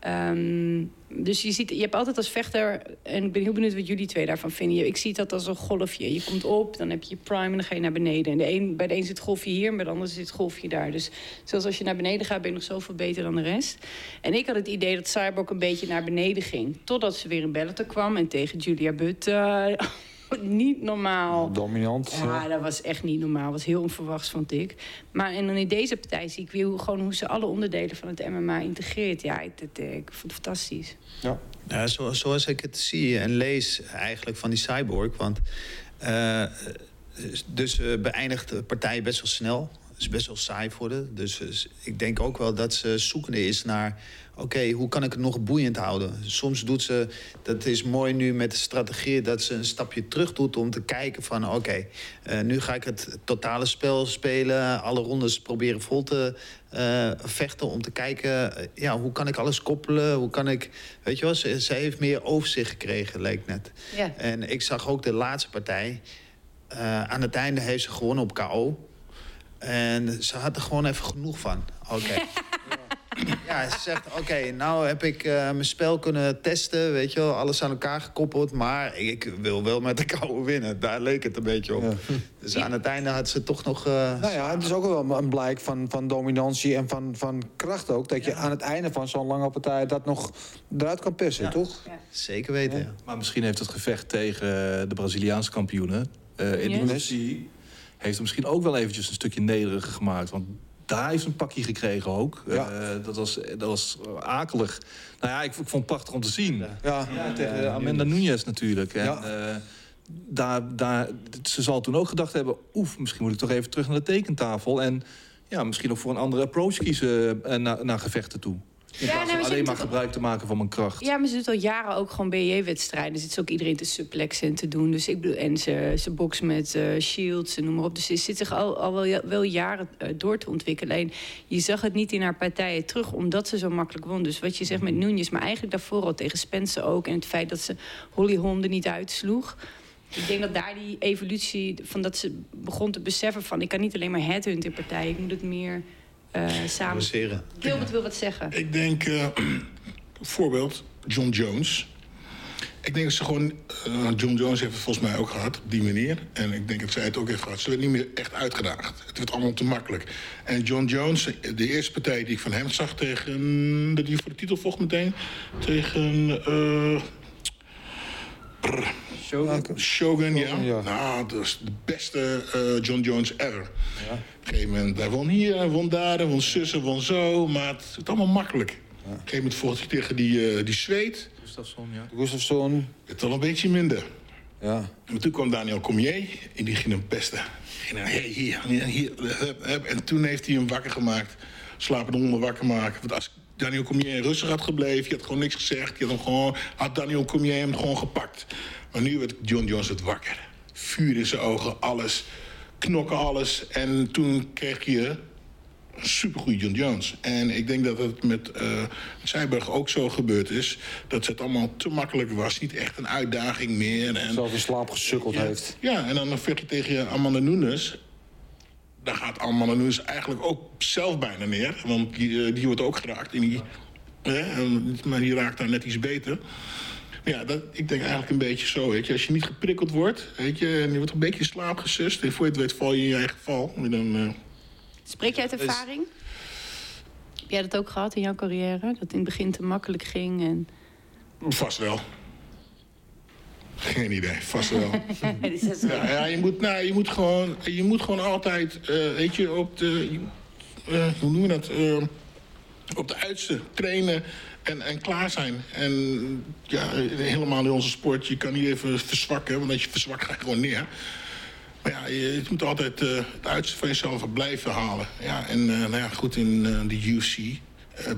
S2: Ehm, dus je, ziet, je hebt altijd als vechter... en ik ben heel benieuwd wat jullie twee daarvan vinden. Ik zie dat als een golfje. Je komt op, dan heb je prime en dan ga je naar beneden. En de een, bij de een zit golfje hier bij de ander zit het golfje daar. Dus zelfs als je naar beneden gaat, ben je nog zoveel beter dan de rest. En ik had het idee dat Cyborg een beetje naar beneden ging. Totdat ze weer in Bellator kwam en tegen Julia Butt... eh, niet normaal.
S1: Dominant.
S2: Ja, dat was echt niet normaal. Dat was heel onverwachts, vond ik. Maar en dan in deze partij zie ik weer hoe, gewoon hoe ze alle onderdelen van het MMA integreert. Ja, ik, dat, eh, ik vond het fantastisch.
S1: Ja.
S6: Ja, zo, zoals ik het zie en lees eigenlijk van die cyborg. Want eh, dus eh, beëindigt de partij best wel snel. Is best wel saai voor haar. Dus eh, ik denk ook wel dat ze zoekende is naar... oké, hoe kan ik het nog boeiend houden? Soms doet ze, dat is mooi nu met de strategie... dat ze een stapje terug doet om te kijken van... oké, eh, nu ga ik het totale spel spelen. Alle rondes proberen vol te eh, vechten om te kijken... eh, ja, hoe kan ik alles koppelen? Hoe kan ik... Weet je wel, ze, ze heeft meer overzicht gekregen, leek net.
S2: Ja.
S6: En ik zag ook de laatste partij. Aan het einde heeft ze gewonnen op KO. En ze had er gewoon even genoeg van. Oké. Ja, ze zegt, oké, nou heb ik eh, mijn spel kunnen testen, weet je wel, alles aan elkaar gekoppeld, maar ik wil wel met de kou winnen. Daar leek het een beetje op. Dus aan het einde had ze toch nog... eh,
S1: Nou ja, het is ook wel een blijk van, van dominantie en van, van kracht ook. Dat je aan het einde van zo'n lange partij dat nog eruit kan persen,
S6: Ja.
S1: toch?
S6: Zeker weten, ja.
S5: Maar misschien heeft het gevecht tegen de Braziliaanse kampioenen eh in de
S2: Yes.
S5: UFC... heeft hem misschien ook wel eventjes een stukje nederiger gemaakt. Want daar heeft een pakje gekregen ook.
S1: Ja.
S5: Eh, dat, was, dat was akelig. Nou ja, ik, ik vond het prachtig om te zien.
S1: Ja.
S5: Ja, tegen Amanda Nunes natuurlijk. En,
S1: Ja.
S5: eh, daar, daar, ze zal toen ook gedacht hebben... oef, misschien moet ik toch even terug naar de tekentafel... en ja, misschien ook voor een andere approach kiezen eh, naar, naar gevechten toe. In
S2: Ja,
S5: alleen maar gebruik te maken van mijn kracht.
S2: Ja, maar ze doet al jaren ook gewoon BJ-wedstrijden. Zit ze ook iedereen te suplexen en te doen. Dus ik bedoel, en ze, ze bokst met eh, shields en noem maar op. Dus ze zit zich al, al wel, wel jaren eh, door te ontwikkelen. Alleen je zag het niet in haar partijen terug, omdat ze zo makkelijk won. Dus wat je zegt met Nunes, maar eigenlijk daarvoor al tegen Spencer ook. En het feit dat ze Holly Holm er niet uitsloeg. Ik denk dat daar die evolutie, van dat ze begon te beseffen van... ik kan niet alleen maar headhunt in partijen, ik moet het meer samen...
S6: Avanceren.
S2: Gilbert wil wat zeggen.
S3: Ik denk, eh voorbeeld, John Jones. Ik denk dat ze gewoon... eh, John Jones heeft het volgens mij ook gehad, op die manier. En ik denk dat zij het ook heeft gehad. Ze werd niet meer echt uitgedaagd. Het werd allemaal te makkelijk. En John Jones, de eerste partij die ik van hem zag tegen... dat hij voor de titel vocht meteen. Tegen... eh Shogun. Shogun, ja.
S1: ja.
S3: Nou, dat is de beste eh, John Jones ever. Op een gegeven moment, hij won hier, hij won daar, hij won zussen, won zo. Maar het is allemaal makkelijk. Op een gegeven moment vocht hij tegen die, eh die zweet.
S5: Gustafsson, ja.
S1: Gustafsson.
S3: Het al een beetje minder.
S1: Ja.
S3: En toen kwam Daniel Cormier en die ging hem pesten. Ging hem, hey, hier, hier, hier, hup, hup. En toen heeft hij hem wakker gemaakt. Slapende honden wakker maken. Want als Daniel Cormier rustig had gebleven, je had gewoon niks gezegd. Je had, hem gewoon, had Daniel Cormier hem gewoon gepakt. Maar nu werd John Jones het wakker. Vuur in zijn ogen, alles. Knokken alles. En toen kreeg je een supergoeie John Jones. En ik denk dat het met Zijberg ook zo gebeurd is. Dat het allemaal te makkelijk was. Niet echt een uitdaging meer. En,
S1: Zelf in slaap gesukkeld
S3: ja,
S1: heeft.
S3: Ja, en dan vecht je tegen je Amanda Nunes. Dan gaat Amanda Nunes eigenlijk ook zelf bijna neer. Want die, eh, die wordt ook geraakt. Die, hè, maar die raakt daar net iets beter. Ja, dat, ik denk eigenlijk een beetje zo. Weet je. Als je niet geprikkeld wordt, weet je, en je wordt een beetje in slaap gesust. En voor je het weet val je in je eigen val. En dan, eh,
S2: Spreek jij uit ervaring? Heb jij dat ook gehad in jouw carrière? Dat het in het begin te makkelijk ging? En...
S3: Vast wel. Geen idee, vast wel. Ja, ja, je, moet, nou, je, moet gewoon, je moet gewoon altijd, eh, weet je, op de, eh, hoe noemen we dat, Eh, op de uiterste trainen en, en klaar zijn. En ja, helemaal in onze sport, je kan niet even verzwakken, want als je verzwakt ga je gewoon neer. Maar ja, je, moet altijd eh, het uiterste van jezelf blijven halen. Ja, en eh, nou ja, goed, in eh, de UFC,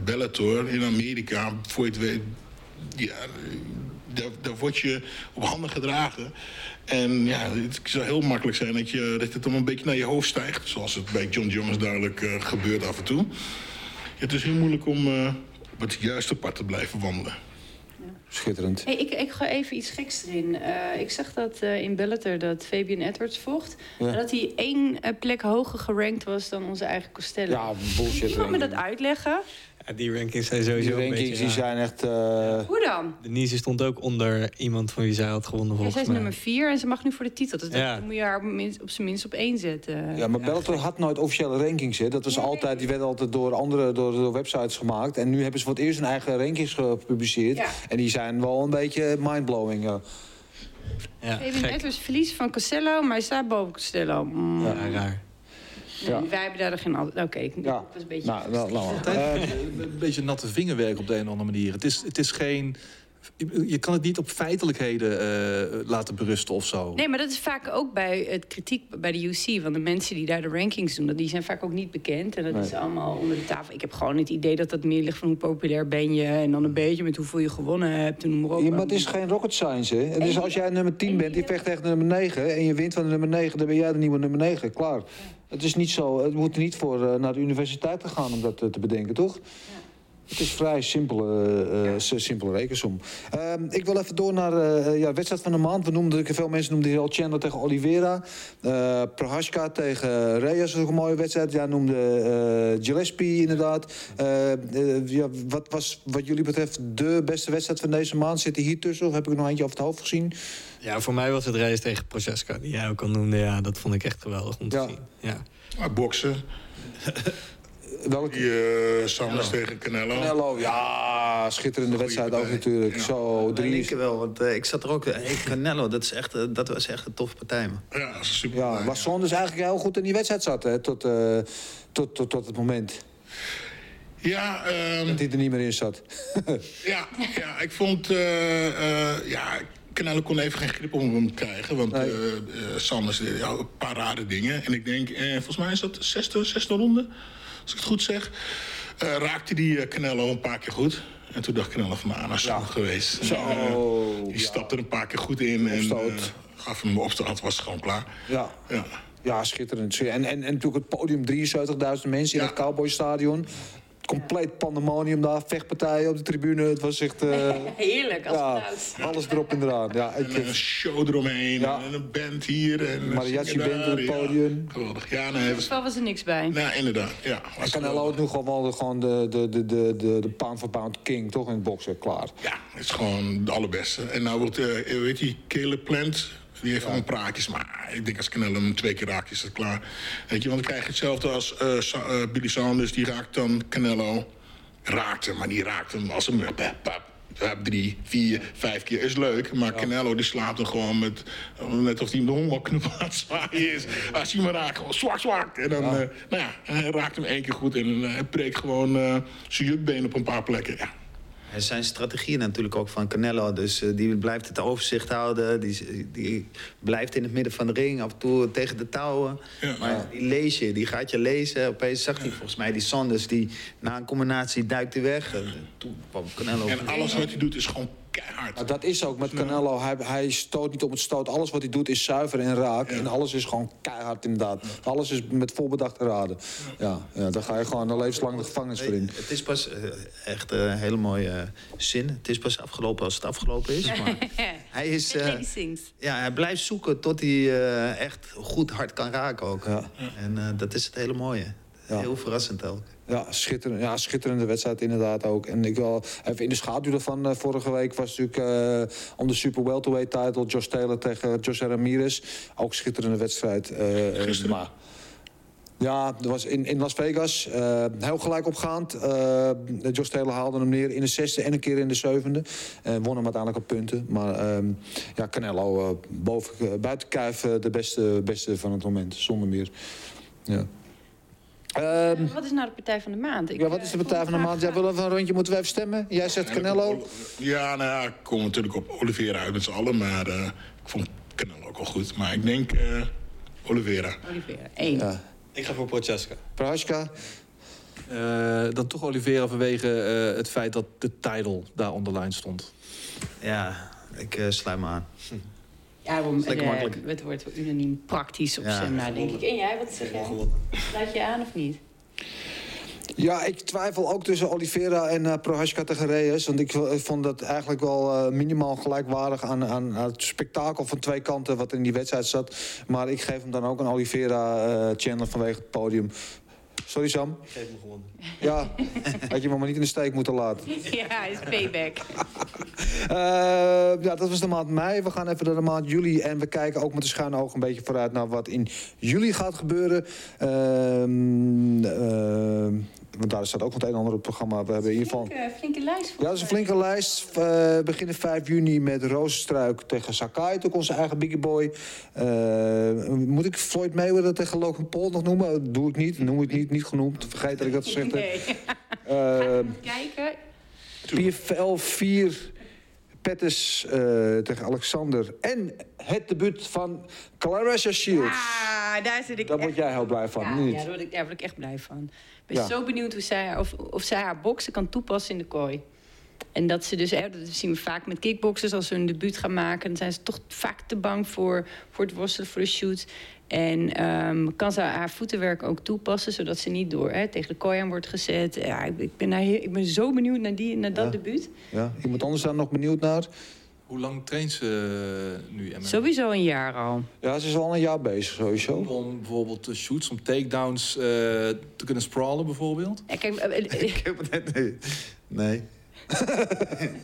S3: Bellator, in Amerika, voor je het weet... Ja, daar, word je op handen gedragen. En ja, het zou heel makkelijk zijn dat, je, dat het dan een beetje naar je hoofd stijgt. Zoals het bij John Jones duidelijk gebeurt af en toe. Het is heel moeilijk om op het juiste pad te blijven wandelen.
S1: Schitterend.
S2: Hey, ik, ik ga even iets geks erin. Eh, ik zag dat eh, in Bellator dat Fabian Edwards vocht.
S1: Ja.
S2: Dat hij één eh, plek hoger gerankt was dan onze eigen Costello.
S1: Ja, bullshit.
S2: Iemand me dat uitleggen?
S4: Ja, die rankings zijn sowieso
S1: Die
S4: een
S1: rankings
S4: beetje
S1: die zijn echt... eh,
S2: Hoe dan?
S4: Denise stond ook onder iemand van wie zij had gewonnen
S2: Ja,
S4: volgens
S2: zij is
S4: mij.
S2: nummer vier en ze mag nu voor de titel. Dus
S4: Ja.
S2: dan moet je haar op, minst- op zijn minst op één zetten.
S1: Ja, maar Bellator had nooit officiële rankings. Hè. Dat was
S2: Ja,
S1: altijd, die werden altijd door andere door, door websites gemaakt. En nu hebben ze voor het eerst hun eigen rankings gepubliceerd.
S2: Ja.
S1: En die zijn wel een beetje mindblowing. Ja.
S4: Ja, gek.
S2: Edwards verliest van Costello, maar hij staat boven Costello. Mm.
S4: Ja, raar.
S2: Nee,
S1: Ja.
S2: Wij hebben daar geen... al- Oké, ik
S1: Ja.
S2: was een beetje...
S1: Nou, nou, nou,
S5: een beetje natte vingerwerk op de een of andere manier. Het is, het is geen... Je kan het niet op feitelijkheden eh, laten berusten of zo.
S2: Nee, maar dat is vaak ook bij het kritiek bij de UC. Want de mensen die daar de rankings doen, dat- die zijn vaak ook niet bekend. En dat is allemaal onder de tafel. Ik heb gewoon het idee dat dat meer ligt van hoe populair ben je. En dan een beetje met hoeveel je gewonnen hebt. En noem maar op.
S1: ja, maar het is geen rocket science, hè. Het is als jij nummer 10 bent, die vecht tegen nummer 9... en je wint van de nummer 9, dan ben jij de nieuwe nummer 9. Klaar. Het is niet zo... Het moet niet voor eh, naar de universiteit te gaan om dat eh, te bedenken, toch? Het is vrij simpele, eh, eh, simpele rekensom. Ehm, ik wil even door naar eh ja, de wedstrijd van de maand. We noemden, veel mensen noemden heel Chandler tegen Oliveira. Eh Prohaska tegen Reyes was ook een mooie wedstrijd. Ja, noemde eh Gillespie inderdaad. Ja, wat was wat jullie betreft de beste wedstrijd van deze maand? Zit hij hier tussen of heb ik er nog eentje over het hoofd gezien?
S4: Ja, voor mij was het race tegen Proceska, die jij ook al noemde. Ja, dat vond ik echt geweldig om te
S1: Ja.
S4: zien. Ja.
S3: Maar boksen,
S1: Welke?
S3: die eh Sanders tegen Canelo.
S1: Canelo, ja, schitterende
S3: Goeie
S1: wedstrijd ook natuurlijk.
S3: Ja.
S1: Zo,
S6: Ik
S1: drie
S6: denk wel, want eh, ik zat er ook... Hey, Canelo, dat, is echt, eh, dat was echt een toffe partij, man.
S3: Ja, dat is super.
S1: Ja, waar Saunders eigenlijk heel goed in die wedstrijd zat, hè, tot, eh, tot, tot, tot het moment
S3: Ja, ehm,
S1: dat hij er niet meer in zat.
S3: ja, ja, ik vond... eh, eh, ja, Canelo kon even geen grip om hem krijgen. Want
S1: Nee.
S3: eh, eh, Sanders deed ja, een paar rare dingen. En ik denk, eh, volgens mij is dat de zesde, zesde ronde. Als ik het goed zeg. Eh, raakte die eh, Canelo een paar keer goed. En toen dacht Canelo van, nou, is
S1: Ja.
S3: geweest.
S1: Zo,
S3: En, eh, die
S1: ja.
S3: stapte er een paar keer goed in. En
S1: Opstoot.
S3: eh, gaf hem op de was gewoon klaar.
S1: Ja.
S3: Ja.
S1: Ja, schitterend. En, en, en natuurlijk het podium, 73.000 mensen in het Cowboystadion. Compleet pandemonium daar, vechtpartijen op de tribune. Het was echt... eh,
S2: Heerlijk, als
S1: ja,
S2: geluid.
S1: alles erop en eraan. Ja, ik,
S3: En een show eromheen.
S1: Ja.
S3: En een band hier. En een
S1: Mariachi
S3: zingen
S1: band op het
S3: daar, ja.
S1: podium.
S3: Geweldig. Ja, nee,
S2: Dus
S3: was,
S2: wel was er niks bij.
S3: nou, inderdaad. Ja, was
S1: Canelo
S3: geweldig.
S1: nu gewoon wel gewoon de, de, de, de, de, de pound for pound king, toch? In het boksen, klaar.
S3: Ja, het is gewoon de allerbeste. En nou wordt, eh weet je, Caleb Plant, die heeft gewoon praatjes. Maar ik denk als Canelo hem twee keer raakt, is het klaar. Weet je, want dan krijg je hetzelfde als eh, Sa- eh, Billy Sanders. Die raakt dan Canelo. Raakt hem, maar die raakt hem als een... Pap, pap, Ja, drie, vier, vijf keer is leuk. Maar Canelo die slaapt hem gewoon met... Net of hij hem de hongerknoep aan het zwaaien is. Als hij hem raakt, gewoon zwak, zwak. En dan, eh, nou ja, hij raakt hem één keer goed. En hij breekt gewoon zijn jukbeen op een paar plekken. Ja.
S6: Er zijn strategieën natuurlijk ook van Canelo. Dus eh, die blijft het overzicht houden. Die, die blijft in het midden van de ring. Af en toe tegen de touwen.
S3: Ja.
S6: maar die lees je. Die gaat je lezen. Opeens zag hij volgens mij die Sanders. Die na een combinatie duikt hij weg. En toen kwam Canelo.
S3: En alles wat hij doet is gewoon keihard.
S1: Nou, dat is ook met Canelo. Hij, hij stoot niet op het stoot. Alles wat hij doet is zuiver en raak. En alles is gewoon keihard inderdaad. Alles is met volbedachte raden. Ja, ja, daar ga je gewoon een levenslang de gevangenis voor in.
S6: Het is pas eh, echt een hele mooie eh, zin. Het is pas afgelopen als het afgelopen is. Maar hij is. eh, ja, hij blijft zoeken tot hij eh, echt goed hard kan raken ook.
S1: Ja.
S6: En eh, dat is het hele mooie.
S1: Ja.
S6: Heel verrassend ook.
S1: Ja, schitterend, ja, schitterende wedstrijd inderdaad ook. En ik wil even in de schaduw ervan. eh, vorige week was natuurlijk eh, om de Super Welterweight title Josh Taylor tegen Jose Ramirez. Ook schitterende wedstrijd. eh,
S3: Gisteren?
S1: maar, ja, dat was in, in Las Vegas. eh, heel gelijk opgaand. Eh Josh Taylor haalde hem neer in de zesde en een keer in de zevende. En won hem uiteindelijk op punten. Maar ehm, ja, Canelo eh, boven, buiten Kuif eh, de beste, beste van het moment. Zonder meer. Ja. Ehm,
S2: Wat is nou de partij van de maand? Ik,
S1: ja, wat is de
S2: eh,
S1: partij van de maand? Ja, willen we een rondje? Moeten we even stemmen? Jij zegt Canelo.
S3: Ja, nou ja, ik kom natuurlijk op Oliveira uit met z'n allen. Maar eh, ik vond Canelo ook al goed. Maar ik denk eh Oliveira.
S2: Oliveira. Eén.
S1: Ja.
S4: Ik ga voor Prochaska.
S1: Prohaska.
S5: Eh, dan toch Oliveira vanwege eh, het feit dat de title daar onder lijn stond.
S6: Ja, ik eh, sluit me aan.
S2: Ja,
S6: lekker
S2: eh,
S6: makkelijk.
S2: Het wordt unaniem praktisch op
S6: Ja.
S2: zijn na, denk ik. En jij, wat zeg jij? Sluit je aan of niet?
S1: Ja, ik twijfel ook tussen Oliveira en eh Prohaska tegen Reyes. Want ik, ik vond dat eigenlijk wel eh, minimaal gelijkwaardig aan, aan, aan het spektakel van twee kanten wat in die wedstrijd zat. Maar ik geef hem dan ook een Oliveira eh Chandler vanwege het podium. Sorry Sam.
S4: Ik geef hem gewonnen.
S1: Ja, had je me maar niet in de steek moeten laten.
S2: ja, is payback.
S1: Eh, ja, dat was de maand mei. We gaan even naar de maand juli. En we kijken ook met de schuine oog een beetje vooruit naar wat in juli gaat gebeuren. Ehm, ehm, want daar staat ook het een en ander op het programma. We hebben in ieder geval.
S2: Flinke, flinke lijst.
S1: Ja, dat is een flinke lijst. We beginnen 5 juni met Rozenstruik tegen Sakai, ook onze eigen biggie boy. Eh, moet ik Floyd Mayweather tegen Logan Paul nog noemen? Dat doe ik niet, noem ik niet, niet genoemd. Vergeet dat ik dat gezegd heb.
S2: Nee.
S1: Eh,
S2: Kijken.
S1: PFL 4 Pettis eh, tegen Alexander. En het debuut van Clarissa Shields.
S2: Ah, daar zit ik
S1: Daar
S2: echt...
S1: word jij heel blij van,
S2: Ja,
S1: niet?
S2: ja, daar, word ik, daar word ik echt blij van. Ik ben
S1: Ja.
S2: zo benieuwd hoe zij, of, of zij haar boksen kan toepassen in de kooi. En dat ze dus, hè, dat zien we vaak met kickboxers, als ze hun debuut gaan maken, dan zijn ze toch vaak te bang voor, voor het worstelen, voor de shoot. En ehm, kan ze haar voetenwerk ook toepassen, zodat ze niet door hè, tegen de kooi aan wordt gezet. Ja, ik, ik ben heel- ik ben zo benieuwd naar, die, naar dat
S1: Ja.
S2: debuut.
S1: Ja, iemand anders daar nog benieuwd naar?
S5: Hoe lang traint ze eh, nu? MMA?
S2: Sowieso een jaar al.
S1: Ja, ze is al een jaar bezig sowieso.
S5: Om bijvoorbeeld de shoots, om takedowns eh, te kunnen sprawlen bijvoorbeeld?
S2: Ja, kijk, eh, eh,
S6: Ik heb het net... Nee.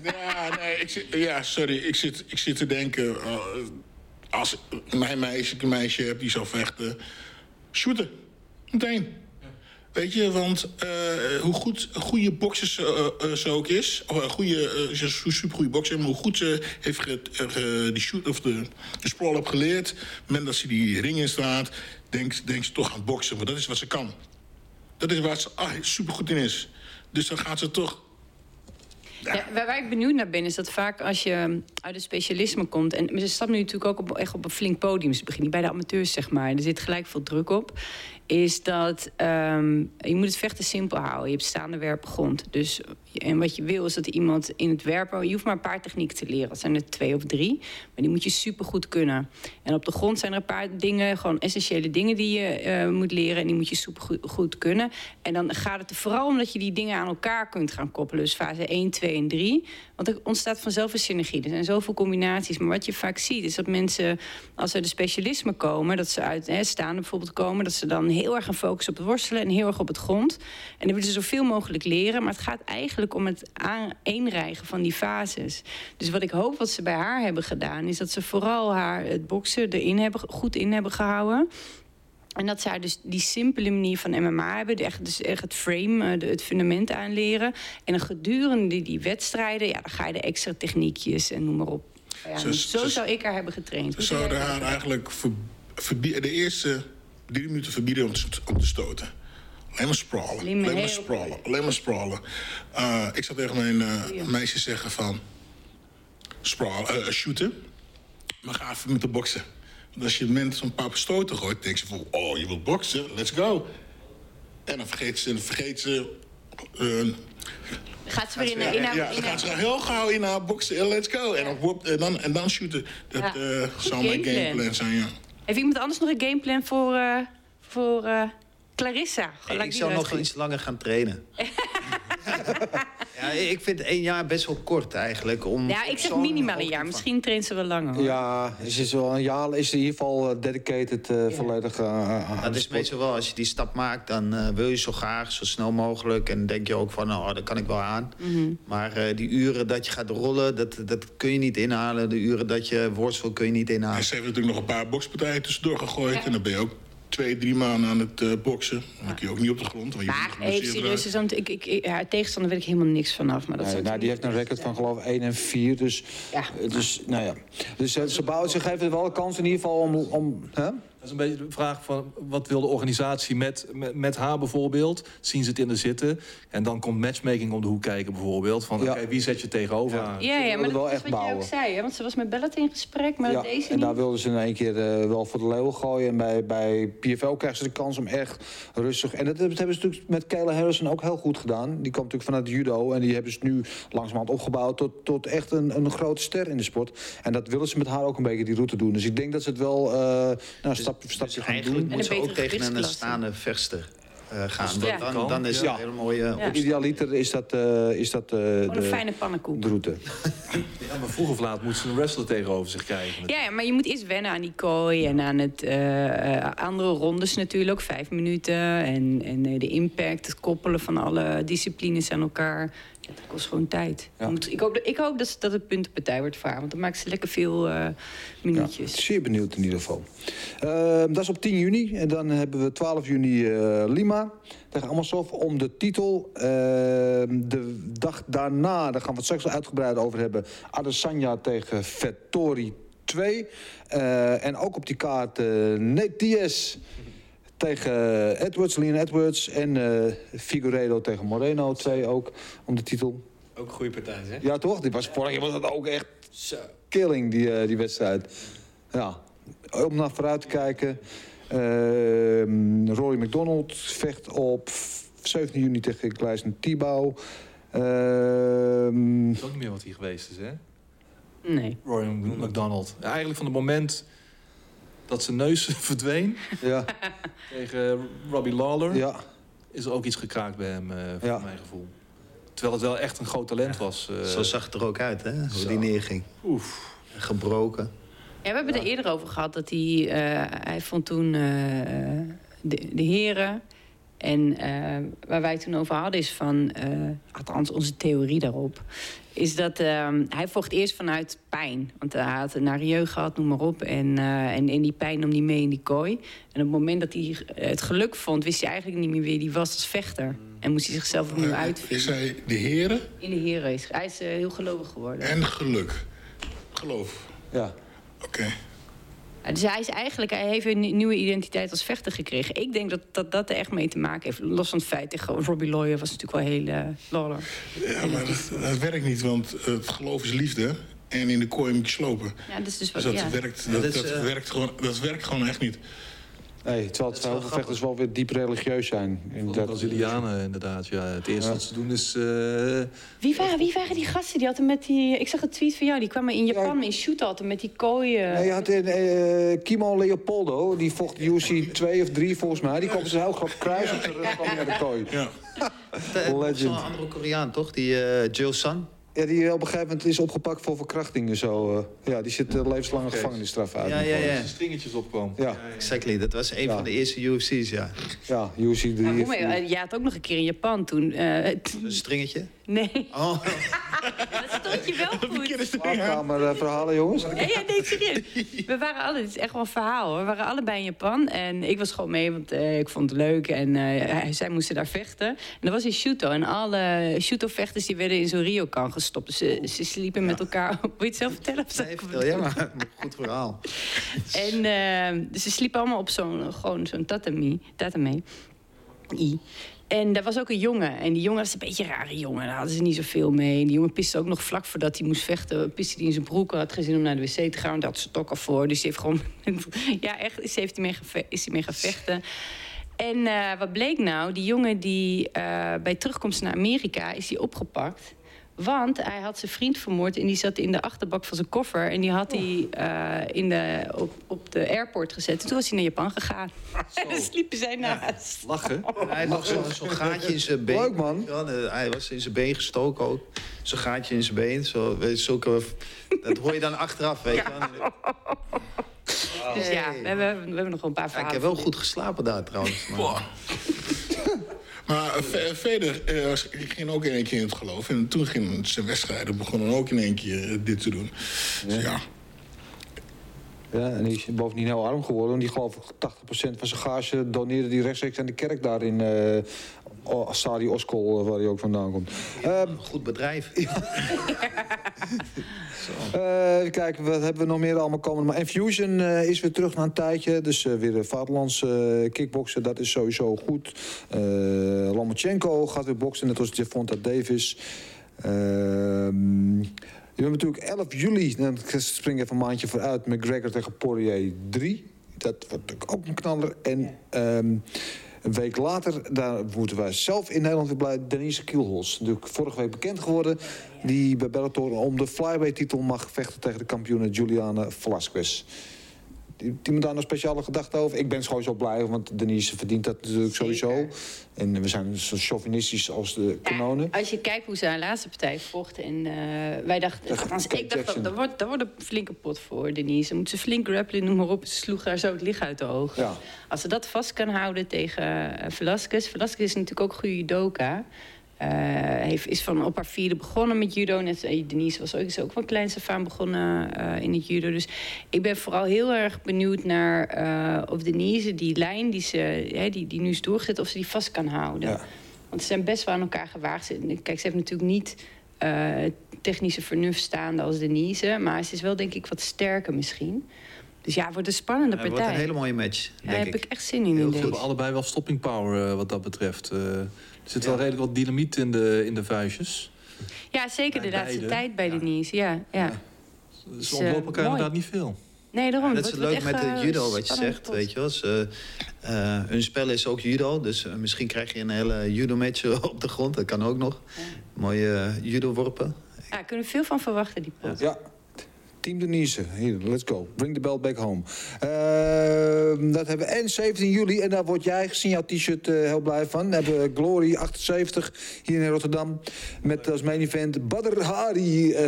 S3: Ja, nee, ik zit, ja, sorry. Ik zit, ik zit te denken... eh, als mijn meisje een meisje heb die zou vechten... shooten. Meteen. Weet je, want eh, hoe goed een goede bokser eh, eh, ze ook is... of een goede, een supergoeie bokser... maar hoe goed ze heeft ge, die shoot, of de, de sprawl heb geleerd... moment dat ze die ring in staat... denkt, denkt ze toch aan boksen, want dat is wat ze kan. Dat is waar ze ah, supergoed in is. Dus dan gaat ze toch
S2: Ja, waar, ik benieuwd naar ben, is dat vaak als je uit een specialisme komt... en ze stapt nu natuurlijk ook op, echt op een flink podium. Ze bij de amateurs, zeg maar. Er zit gelijk veel druk op. Is dat ehm, je moet het vechten simpel houden. Je hebt staande werpen grond. Dus, en wat je wil is dat iemand in het werpen... je hoeft maar een paar technieken te leren. Dat zijn er twee of drie. Maar die moet je supergoed kunnen. En op de grond zijn er een paar dingen, gewoon essentiële dingen... die je eh, moet leren en die moet je supergoed goed kunnen. En dan gaat het er vooral om dat je die dingen aan elkaar kunt gaan koppelen. Dus fase 1, 2 en 3. Want er ontstaat vanzelf een synergie. Er zijn zoveel combinaties. Maar wat je vaak ziet is dat mensen, als ze de specialisme komen... dat ze uit staande bijvoorbeeld komen... dat ze dan heel erg gaan focussen op het worstelen en heel erg op het grond. En dan willen ze zoveel mogelijk leren. Maar het gaat eigenlijk om het aaneenrijgen van die fases. Dus wat ik hoop wat ze bij haar hebben gedaan... is dat ze vooral haar het boksen erin hebben, goed in hebben gehouden... En dat zij dus die simpele manier van MMA hebben. Echt, dus echt het frame, eh, het fundament aanleren. En dan gedurende die, wedstrijden, ja, dan ga je de extra techniekjes en noem maar op. Ja, zo zou ik haar hebben getraind.
S3: Ze zouden haar eigenlijk ver- de eerste drie minuten verbieden om te, om te stoten. Alleen maar sprawlen.
S2: Alleen maar
S3: sprawlen. Alleen maar sprawlen. Eh, ik zou tegen mijn eh, meisje zeggen van... Sprawlen, eh, shooten. Maar ga even met de boksen. Want als je mensen een paar stoten gooit... denk ze van, oh, je wilt boksen? Let's go. En dan vergeet ze... Dan vergeet ze
S2: Gaat ze weer in,
S3: ja,
S2: in
S3: gaat ze heel gauw in haar boksen. en Let's go. En dan, en dan, en dan shooten. Dat
S2: Ja.
S3: zou mijn
S2: gameplan
S3: zijn, ja.
S2: Heeft iemand anders nog een gameplan voor, eh, voor eh, Clarissa? Laat
S6: ik zou nog iets langer gaan trainen. ja, ik vind één jaar best wel kort eigenlijk. Om
S2: Ja, ik zeg minimaal een jaar.
S6: van-
S2: Misschien traint ze wel langer. hoor.
S1: Ja, is het wel een jaar is in ieder geval eh, dedicated eh, volledig eh, aan
S6: Dat is meestal wel, als je die stap maakt, dan eh, wil je zo graag, zo snel mogelijk. En denk je ook van, nou, dat kan ik wel aan.
S2: Mhm.
S6: Maar eh, die uren dat je gaat rollen, dat, dat kun je niet inhalen. De uren dat je worstel kun je niet inhalen.
S3: En ze heeft natuurlijk nog een paar bokspartijen tussendoor gegooid. En dan ben je ook twee, drie maanden aan het eh, boksen. Dan kun je ook niet op de grond. Want je
S2: Maar even serieus, zo'n- ik, ik, ik, haar tegenstander weet ik helemaal niks vanaf. Maar dat
S1: Nee, nou, die heeft een record van geloof ik 1 en 4. Dus,
S2: Ja.
S1: eh, dus nou ja. Dus eh, ze, bouwen, ze geven wel een kans in ieder geval om. om hè?
S5: Dat is een beetje de vraag van wat wil de organisatie met, met, met haar bijvoorbeeld? Zien ze het in de zitten? En dan komt matchmaking om de hoek kijken bijvoorbeeld. Van
S1: Ja.
S5: oké, wie zet je tegenover haar?
S2: Ja, ja, maar dat
S1: wel
S2: is
S1: echt
S2: wat jij
S1: bouwen.
S2: ook zei. Hè? Want ze was met Bellet in gesprek, maar
S1: Ja,
S2: deze
S1: en
S2: niet.
S1: daar wilden ze in één keer eh, wel voor de leeuw gooien. En bij, bij PFL krijgen ze de kans om echt rustig... En dat, dat hebben ze natuurlijk met Kayla Harrison ook heel goed gedaan. Die komt natuurlijk vanuit judo. En die hebben ze nu langzamerhand opgebouwd tot, tot echt een, een grote ster in de sport. En dat willen ze met haar ook een beetje die route doen. Dus ik denk dat ze het wel eh nou, een stap voor stapje gaan
S6: Eigenlijk
S1: doen.
S2: En
S6: moet ze ook tegen een staande vechter eh, gaan.
S2: Ja.
S6: Dan, dan, is het
S1: Ja.
S6: een hele mooie
S2: Ja.
S1: Idealiter is dat, eh, is dat eh,
S2: een
S1: de,
S2: fijne pannenkoek.
S1: de route.
S5: Ja, maar vroeg of laat moet ze een wrestler tegenover zich krijgen.
S2: Ja, ja, maar je moet eerst wennen aan die kooi en aan het andere rondes natuurlijk. Vijf minuten en, en eh, de impact, het koppelen van alle disciplines aan elkaar. Ja, dat kost gewoon tijd.
S1: Ja.
S2: Moet- ik, hoop, dat- ik hoop dat, dat het puntenpartij wordt varen, want dan maakt ze lekker veel
S1: Ja,
S2: minuutjes.
S1: zeer benieuwd in ieder geval. Ehm, dat is op 10 juni. En dan hebben we 12 juni eh, Lima tegen Amasov om de titel. Ehm, de dag daarna, daar gaan we het straks uitgebreid over hebben... Adesanya tegen Vettori 2. Eh, en ook op die kaart eh Nate Diaz tegen Edwards, Leon Edwards... en eh Figueiredo tegen Moreno 2 ook om de titel.
S4: Ook een goede partij, hè?
S1: Ja, toch? Die was, vorig jaar was dat ook echt killing, die, eh, die wedstrijd. Ja, om naar vooruit te kijken. Ehm, Rory McDonald vecht op 17 juni tegen Gleisen Tibau. Ehm,
S5: Dat is ook niet meer wat hier geweest is, hè?
S2: Nee.
S5: Roy McDonald. Eigenlijk van het moment dat zijn neus verdween
S1: ja,
S5: tegen Robbie Lawler...
S1: ja,
S5: is er ook iets gekraakt bij hem, eh voor
S1: Ja.
S5: mijn gevoel. Terwijl het wel echt een groot talent was. eh.
S6: Zo zag het er ook uit, hè? Hoe
S5: Zo.
S6: die neerging.
S5: Oef.
S6: Gebroken.
S2: Ja, we hebben het er eerder over gehad dat hij, eh, hij vond toen eh, de, de heren. En eh, waar wij het toen over hadden is van, eh, althans onze theorie daarop, is dat eh, hij vocht eerst vanuit pijn. Want hij had een nare jeugd gehad, noem maar op. En, eh, en, en die pijn nam hij mee in die kooi. En op het moment dat hij het geluk vond, wist hij eigenlijk niet meer wie hij was als vechter. En moest hij zichzelf opnieuw
S3: Is
S2: uitvinden.
S3: hij de heren
S2: In de heren is hij is heel gelovig geworden.
S3: en geluk? Geloof.
S1: ja.
S3: Oké.
S2: Dus hij is eigenlijk, hij heeft een nieuwe identiteit als vechter gekregen. Ik denk dat dat, dat er echt mee te maken heeft. Los van het feit tegen Robbie Lawyer was natuurlijk wel heel uh, Lawler.
S3: Ja, maar dat, dat werkt niet, want het geloof is liefde. En in de kooi moet je slopen.
S2: Ja, dat is dus
S3: Dus
S2: wat,
S3: dat,
S2: ja.
S3: werkt, dat,
S6: dat is,
S3: dat
S6: eh,
S3: werkt gewoon, dat werkt gewoon echt niet.
S1: Nee, terwijl het
S6: wel
S1: vechters wel weer diep religieus zijn. In
S5: De Brazilianen inderdaad. Ja, het eerste
S1: Ja.
S5: wat ze doen is... eh,
S2: Wie, waren, wie waren die gasten die hadden met die... Ik zag een tweet van jou, die kwamen in Japan in shoot altijd met die kooien.
S1: Nee, je had een, eh, Kimo Leopoldo, die vocht UFC 2 of 3 volgens mij. Die kwam met een heel groot kruis op zijn rug naar de kooi.
S3: Ja.
S6: Legend. Zo'n andere Koreaan, toch? Die eh Jill.
S1: Ja, die op een gegeven moment is opgepakt voor verkrachting en zo. eh. ja, die zit eh, levenslange gevangenisstraf uit.
S6: Ja, ja, ja.
S5: stringetjes opkwam.
S1: Ja,
S6: Exactly, dat was een van de eerste UFC's, ja.
S1: ja, UFC 3.
S2: Maar hoe mee- eh, je had ook nog een keer in Japan toen. eh,
S6: Een stringetje.
S2: Nee,
S6: Oh,
S2: dat stond je wel goed.
S1: Slaapkamer eh, verhalen, jongens.
S2: Ja, ja, nee, serieus. We waren alle, het is echt wel een verhaal hoor. We waren allebei in Japan en ik was gewoon mee, want eh, ik vond het leuk. En eh, zij moesten daar vechten. En dat was in Shuto. En alle Shuto-vechters die werden in zo'n ryokan gestopt. Dus ze, ze sliepen met elkaar. Wil je het zelf vertellen? Of
S6: nee, vertel jij maar. Goed verhaal.
S2: En eh, dus ze sliepen allemaal op zo'n gewoon zo'n tatami. tatami. I. En daar was ook een jongen. En die jongen was een beetje een rare jongen. Daar hadden ze niet zoveel mee. Die jongen piste ook nog vlak voordat hij moest vechten. Piste hij in zijn broek. Had geen zin om naar de wc te gaan. Daar had ze ook al voor. Dus die heeft gewoon... ja, echt. Is, heeft hij mee is hij mee gaan vechten. En eh, wat bleek nou? Die jongen die eh, bij terugkomst naar Amerika is die opgepakt. Want hij had zijn vriend vermoord en die zat in de achterbak van zijn koffer. En die had hij eh, in de, op, op de airport gezet. En toen was hij naar Japan gegaan. En dan sliepen zij naast.
S5: Lachen.
S6: Hij had nog zo'n zo'n gaatje in zijn been.
S1: Leuk, man.
S6: Ja, de- hij was in zijn been gestoken ook. Zo'n gaatje in zijn been. Zo, weet zulke, dat hoor je dan achteraf, weet je wel.
S2: Dus ja, we hebben, we hebben nog wel een paar
S6: Ja, ik heb wel goed geslapen daar trouwens. Maar,
S3: Maar eh, ve- verder, eh, ik ging ook in één keer in het geloof. En toen ging zijn wedstrijden begonnen ook in één keer eh, dit te doen. Dus ja,
S1: Ja, en die is bovendien heel arm geworden. Want die geloof ik 80% van zijn gage doneerde die rechtstreeks aan de kerk daar in eh O- Sadi Oskol, eh, waar hij ook vandaan komt. Ehm,
S6: goed bedrijf.
S1: Eh, even kijken, wat hebben we nog meer allemaal komen? Maar Infusion eh, is weer terug na een tijdje. Dus eh, weer vaderlands eh kickboksen, dat is sowieso goed. Eh Lomachenko gaat weer boksen, net als Javonta Davis. Ehm je hebt natuurlijk 11 juli, dan spring even een maandje vooruit... McGregor tegen Poirier 3. Dat wordt natuurlijk ook een knaller. En ehm, een week later, daar moeten wij zelf in Nederland weer blij... Denise Kielholz, natuurlijk vorige week bekend geworden... die bij Bellator om de flyweight-titel mag vechten... tegen de kampioene Juliana Velasquez. Die, moet daar een speciale gedachte over. Ik ben gewoon zo blij, want Denise verdient dat natuurlijk sowieso. En we zijn zo chauvinistisch als de kanonen.
S2: Als je kijkt hoe ze haar laatste partij vochten. En eh, wij dachten, althans, ik dacht, dat, wordt, dat wordt een flinke pot voor Denise. Dan moet ze flink grappelen, noem maar op. Ze sloeg haar zo het licht uit de ogen.
S1: Ja.
S2: Als ze dat vast kan houden tegen eh, Velasquez. Velasquez is natuurlijk ook goede judoka. Eh, heeft, is van op haar vierde begonnen met judo. Net, eh, Denise was ook, is ook van kleins af aan begonnen eh, in het judo. Dus ik ben vooral heel erg benieuwd naar eh, of Denise die lijn die, ze, hè, die, die nu is doorgezet... of ze die vast kan houden.
S1: Ja.
S2: Want ze zijn best wel aan elkaar gewaagd. Ze- Kijk, ze heeft natuurlijk niet eh, technische vernuft staande als Denise. Maar ze is wel, denk ik, wat sterker misschien. Dus ja, het wordt een spannende
S6: Het
S2: partij.
S6: wordt een hele mooie match,
S2: Ja,
S6: denk
S2: daar heb
S6: ik.
S2: ik echt zin in. in
S5: Ze hebben allebei wel stopping power eh, wat dat betreft. Eh, er zit wel redelijk wat dynamiet in de, in de vuistjes.
S2: Ja, zeker de
S5: Bij
S2: laatste
S5: beide.
S2: tijd bij Denise. Ja, ja.
S5: Ze
S2: eh,
S5: ontlopen elkaar
S2: mooi.
S5: inderdaad niet veel.
S2: Nee, daarom.
S6: dat
S2: het
S6: is leuk met
S2: eh,
S6: de judo, wat je zegt.
S2: pot.
S6: Weet je wel. Ze, eh, hun spel is ook judo, dus eh, misschien krijg je een hele judo-match op de grond. Dat kan ook nog. Mooie eh, judo-worpen.
S2: Ja, kunnen we veel van verwachten, die pot.
S1: Ja. Team Denise, hier, let's go. Bring the belt back home. Ehm, dat hebben we en 17 juli. En daar word jij gezien jouw t-shirt eh, heel blij van. Dan hebben we Glory 78 hier in Rotterdam. Met als main event Badr Hari eh,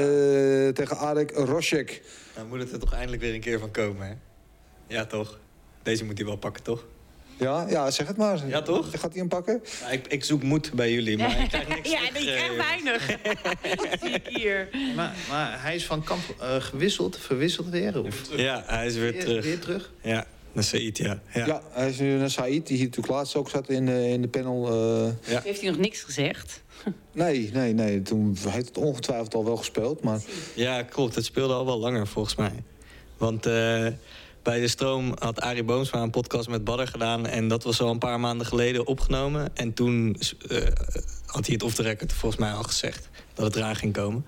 S1: tegen Arek Roshek.
S4: Dan moet het er toch eindelijk weer een keer van komen, hè? Ja, toch? Deze moet hij wel pakken, toch?
S1: Ja, ja, zeg het maar.
S4: Ja, toch?
S1: Gaat hij hem pakken?
S4: Nou, ik, ik zoek moed bij jullie, maar ik krijg niks
S2: Ja, ik krijg
S4: eh,
S2: weinig. Dat zie ik hier.
S6: Maar, maar hij is van kamp eh, gewisseld, verwisseld weer? Of?
S4: Ja, hij is weer
S6: Weer,
S4: terug.
S6: weer terug?
S4: Ja, naar Said, ja.
S1: Ja,
S4: ja.
S1: hij is nu naar Said, die hier natuurlijk laatst ook zat in, eh, in de panel. eh.
S2: Heeft hij nog niks gezegd?
S1: nee, nee, nee. Toen heeft het ongetwijfeld al wel gespeeld. Maar
S4: Ja, klopt. Het speelde al wel langer volgens mij. Want eh, bij de stroom had Arie Boomsma een podcast met Badder gedaan. En dat was al een paar maanden geleden opgenomen. En toen eh, had hij het off the record volgens mij al gezegd. Dat het eraan ging komen.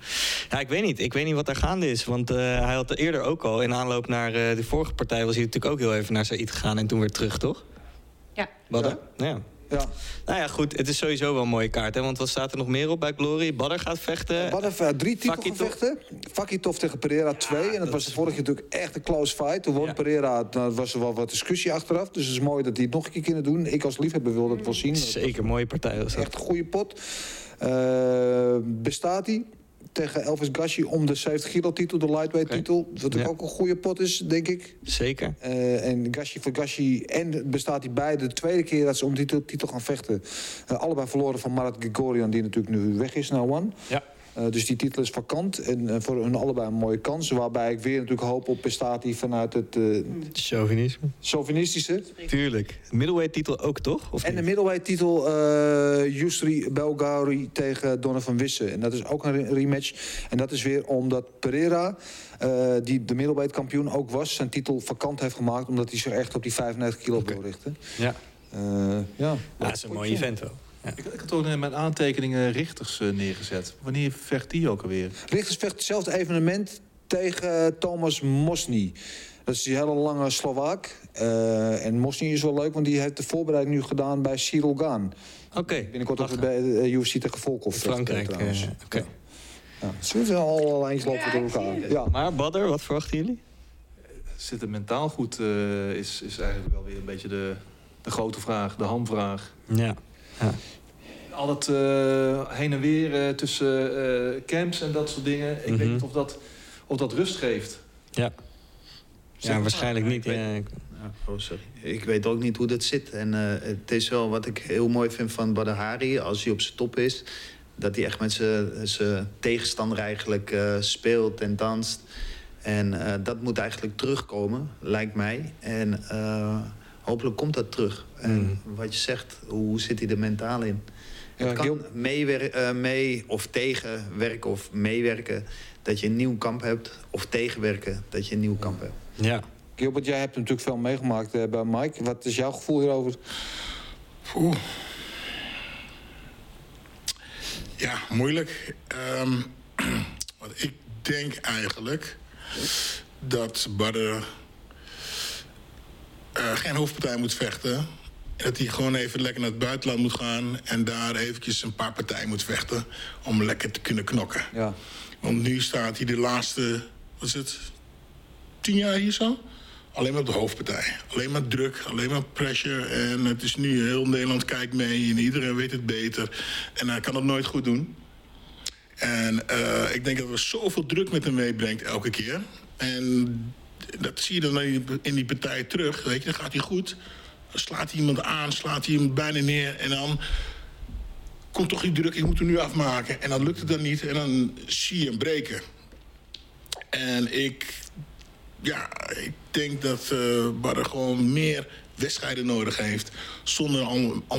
S4: Ja, ik weet niet. Ik weet niet wat er gaande is. Want eh, hij had er eerder ook al in aanloop naar eh, de vorige partij... was hij natuurlijk ook heel even naar Said gegaan en toen weer terug, toch?
S2: Ja.
S4: Badder? ja.
S1: ja,
S4: Nou ja, goed. Het is sowieso wel een mooie kaart. Hè? Want wat staat er nog meer op bij Glory? Badder gaat vechten.
S1: Wat even drie
S4: Fakitov.
S1: titelgevechten. Fakitov tegen Pereira 2. en dat, was de vorige keer natuurlijk echt een close fight. Toen won
S4: Ja.
S1: Pereira, was er wel wat discussie achteraf. Dus het is mooi dat hij het nog een keer kunnen doen. Ik als liefhebber wil dat wel zien.
S4: Zeker, mooie partij was dat.
S1: Echt een goede pot. Eh, bestaat hij tegen Elvis Gashi om de 70 kilo titel, de lightweight titel. Wat
S4: Ja.
S1: ook een goede pot is, denk ik.
S4: Zeker.
S1: Eh, en Gashi voor Gashi. En bestaat hij beide de tweede keer dat ze om die titel, gaan vechten. Eh, allebei verloren van Marat Grigorian, die natuurlijk nu weg is naar One.
S7: Ja.
S1: Eh, dus die titel is vakant. En eh, voor hun allebei een mooie kans. Waarbij ik weer natuurlijk hoop op Pestati vanuit het eh
S4: Chauvinisme.
S1: chauvinistische.
S4: Tuurlijk. Middleweight titel ook, toch? Of
S1: En de middleweight titel eh Yusri Belgauri tegen Donovan Wissen. En dat is ook een re- rematch. En dat is weer omdat Pereira, die de middleweight kampioen ook was... zijn titel vakant heeft gemaakt omdat hij zich echt op die 95 kilo wil richten.
S4: Ja.
S1: Ja.
S4: Ja, dat is een mooi event wel. Ja.
S5: Ik, ik had ook in mijn aantekeningen richters eh, neergezet. Wanneer vecht die ook alweer?
S1: Richters vecht hetzelfde evenement tegen Thomas Mosny. Dat is die hele lange Slovaak. Eh, en Mosny is wel leuk, want die heeft de voorbereiding nu gedaan bij Cyril Gaan.
S4: Oké.
S1: Binnenkort ook bij de eh, UFC tegen Volkov.
S4: Frankrijk.
S1: eh, trouwens.
S4: eh, Oké.
S1: Ja, ze moeten al lijntjes lopen door elkaar. Ja.
S4: Maar Badder, wat verwachten jullie?
S5: Zit het mentaal goed, eh, is, is eigenlijk wel weer een beetje de, de grote vraag, de hamvraag.
S4: Ja. Ja.
S5: Al het eh, heen en weer eh, tussen eh, camps en dat soort dingen. Ik
S4: Mhm.
S5: weet niet of dat, of dat rust geeft.
S4: Ja.
S5: Zeg
S4: Ja, waarschijnlijk
S6: maar,
S4: niet.
S6: ik
S4: Ja,
S6: Oh, sorry. Ik weet ook niet hoe dat zit. En eh, het is wel wat ik heel mooi vind van Badr Hari, als hij op zijn top is, dat hij echt met zijn- zijn tegenstander eigenlijk eh, speelt en danst. En eh, dat moet eigenlijk terugkomen, lijkt mij. En eh, hopelijk komt dat terug. En wat je zegt, hoe zit hij er mentaal in?
S1: Ja,
S6: het kan
S1: Gil-
S6: meewer- eh, mee of tegenwerken of meewerken dat je een nieuw kamp hebt. Of tegenwerken dat je een nieuw kamp hebt.
S4: ja.
S1: Gilbert, jij hebt natuurlijk veel meegemaakt eh, bij Mike. Wat is jouw gevoel hierover?
S3: Oeh. Ja, moeilijk. Ehm, want ik denk eigenlijk dat Badr eh, geen hoofdpartij moet vechten. En dat hij gewoon even lekker naar het buitenland moet gaan... en daar eventjes een paar partijen moet vechten om lekker te kunnen knokken.
S1: Ja.
S3: Want nu staat hij de laatste, wat is het, tien jaar hier zo? Alleen maar op de hoofdpartij. Alleen maar druk, alleen maar pressure. En het is nu, heel Nederland kijkt mee en iedereen weet het beter. En hij kan het nooit goed doen. En eh, ik denk dat er zoveel druk met hem meebrengt elke keer. En dat zie je dan in die- partij terug. Weet je, dan gaat hij goed. Dan slaat hij iemand aan, slaat hij iemand bijna neer. En dan komt toch die druk, ik moet hem nu afmaken. En dan lukt het dan niet en dan zie je hem breken. En ik, ja, ik denk dat eh Badr gewoon meer wedstrijden nodig heeft. Zonder,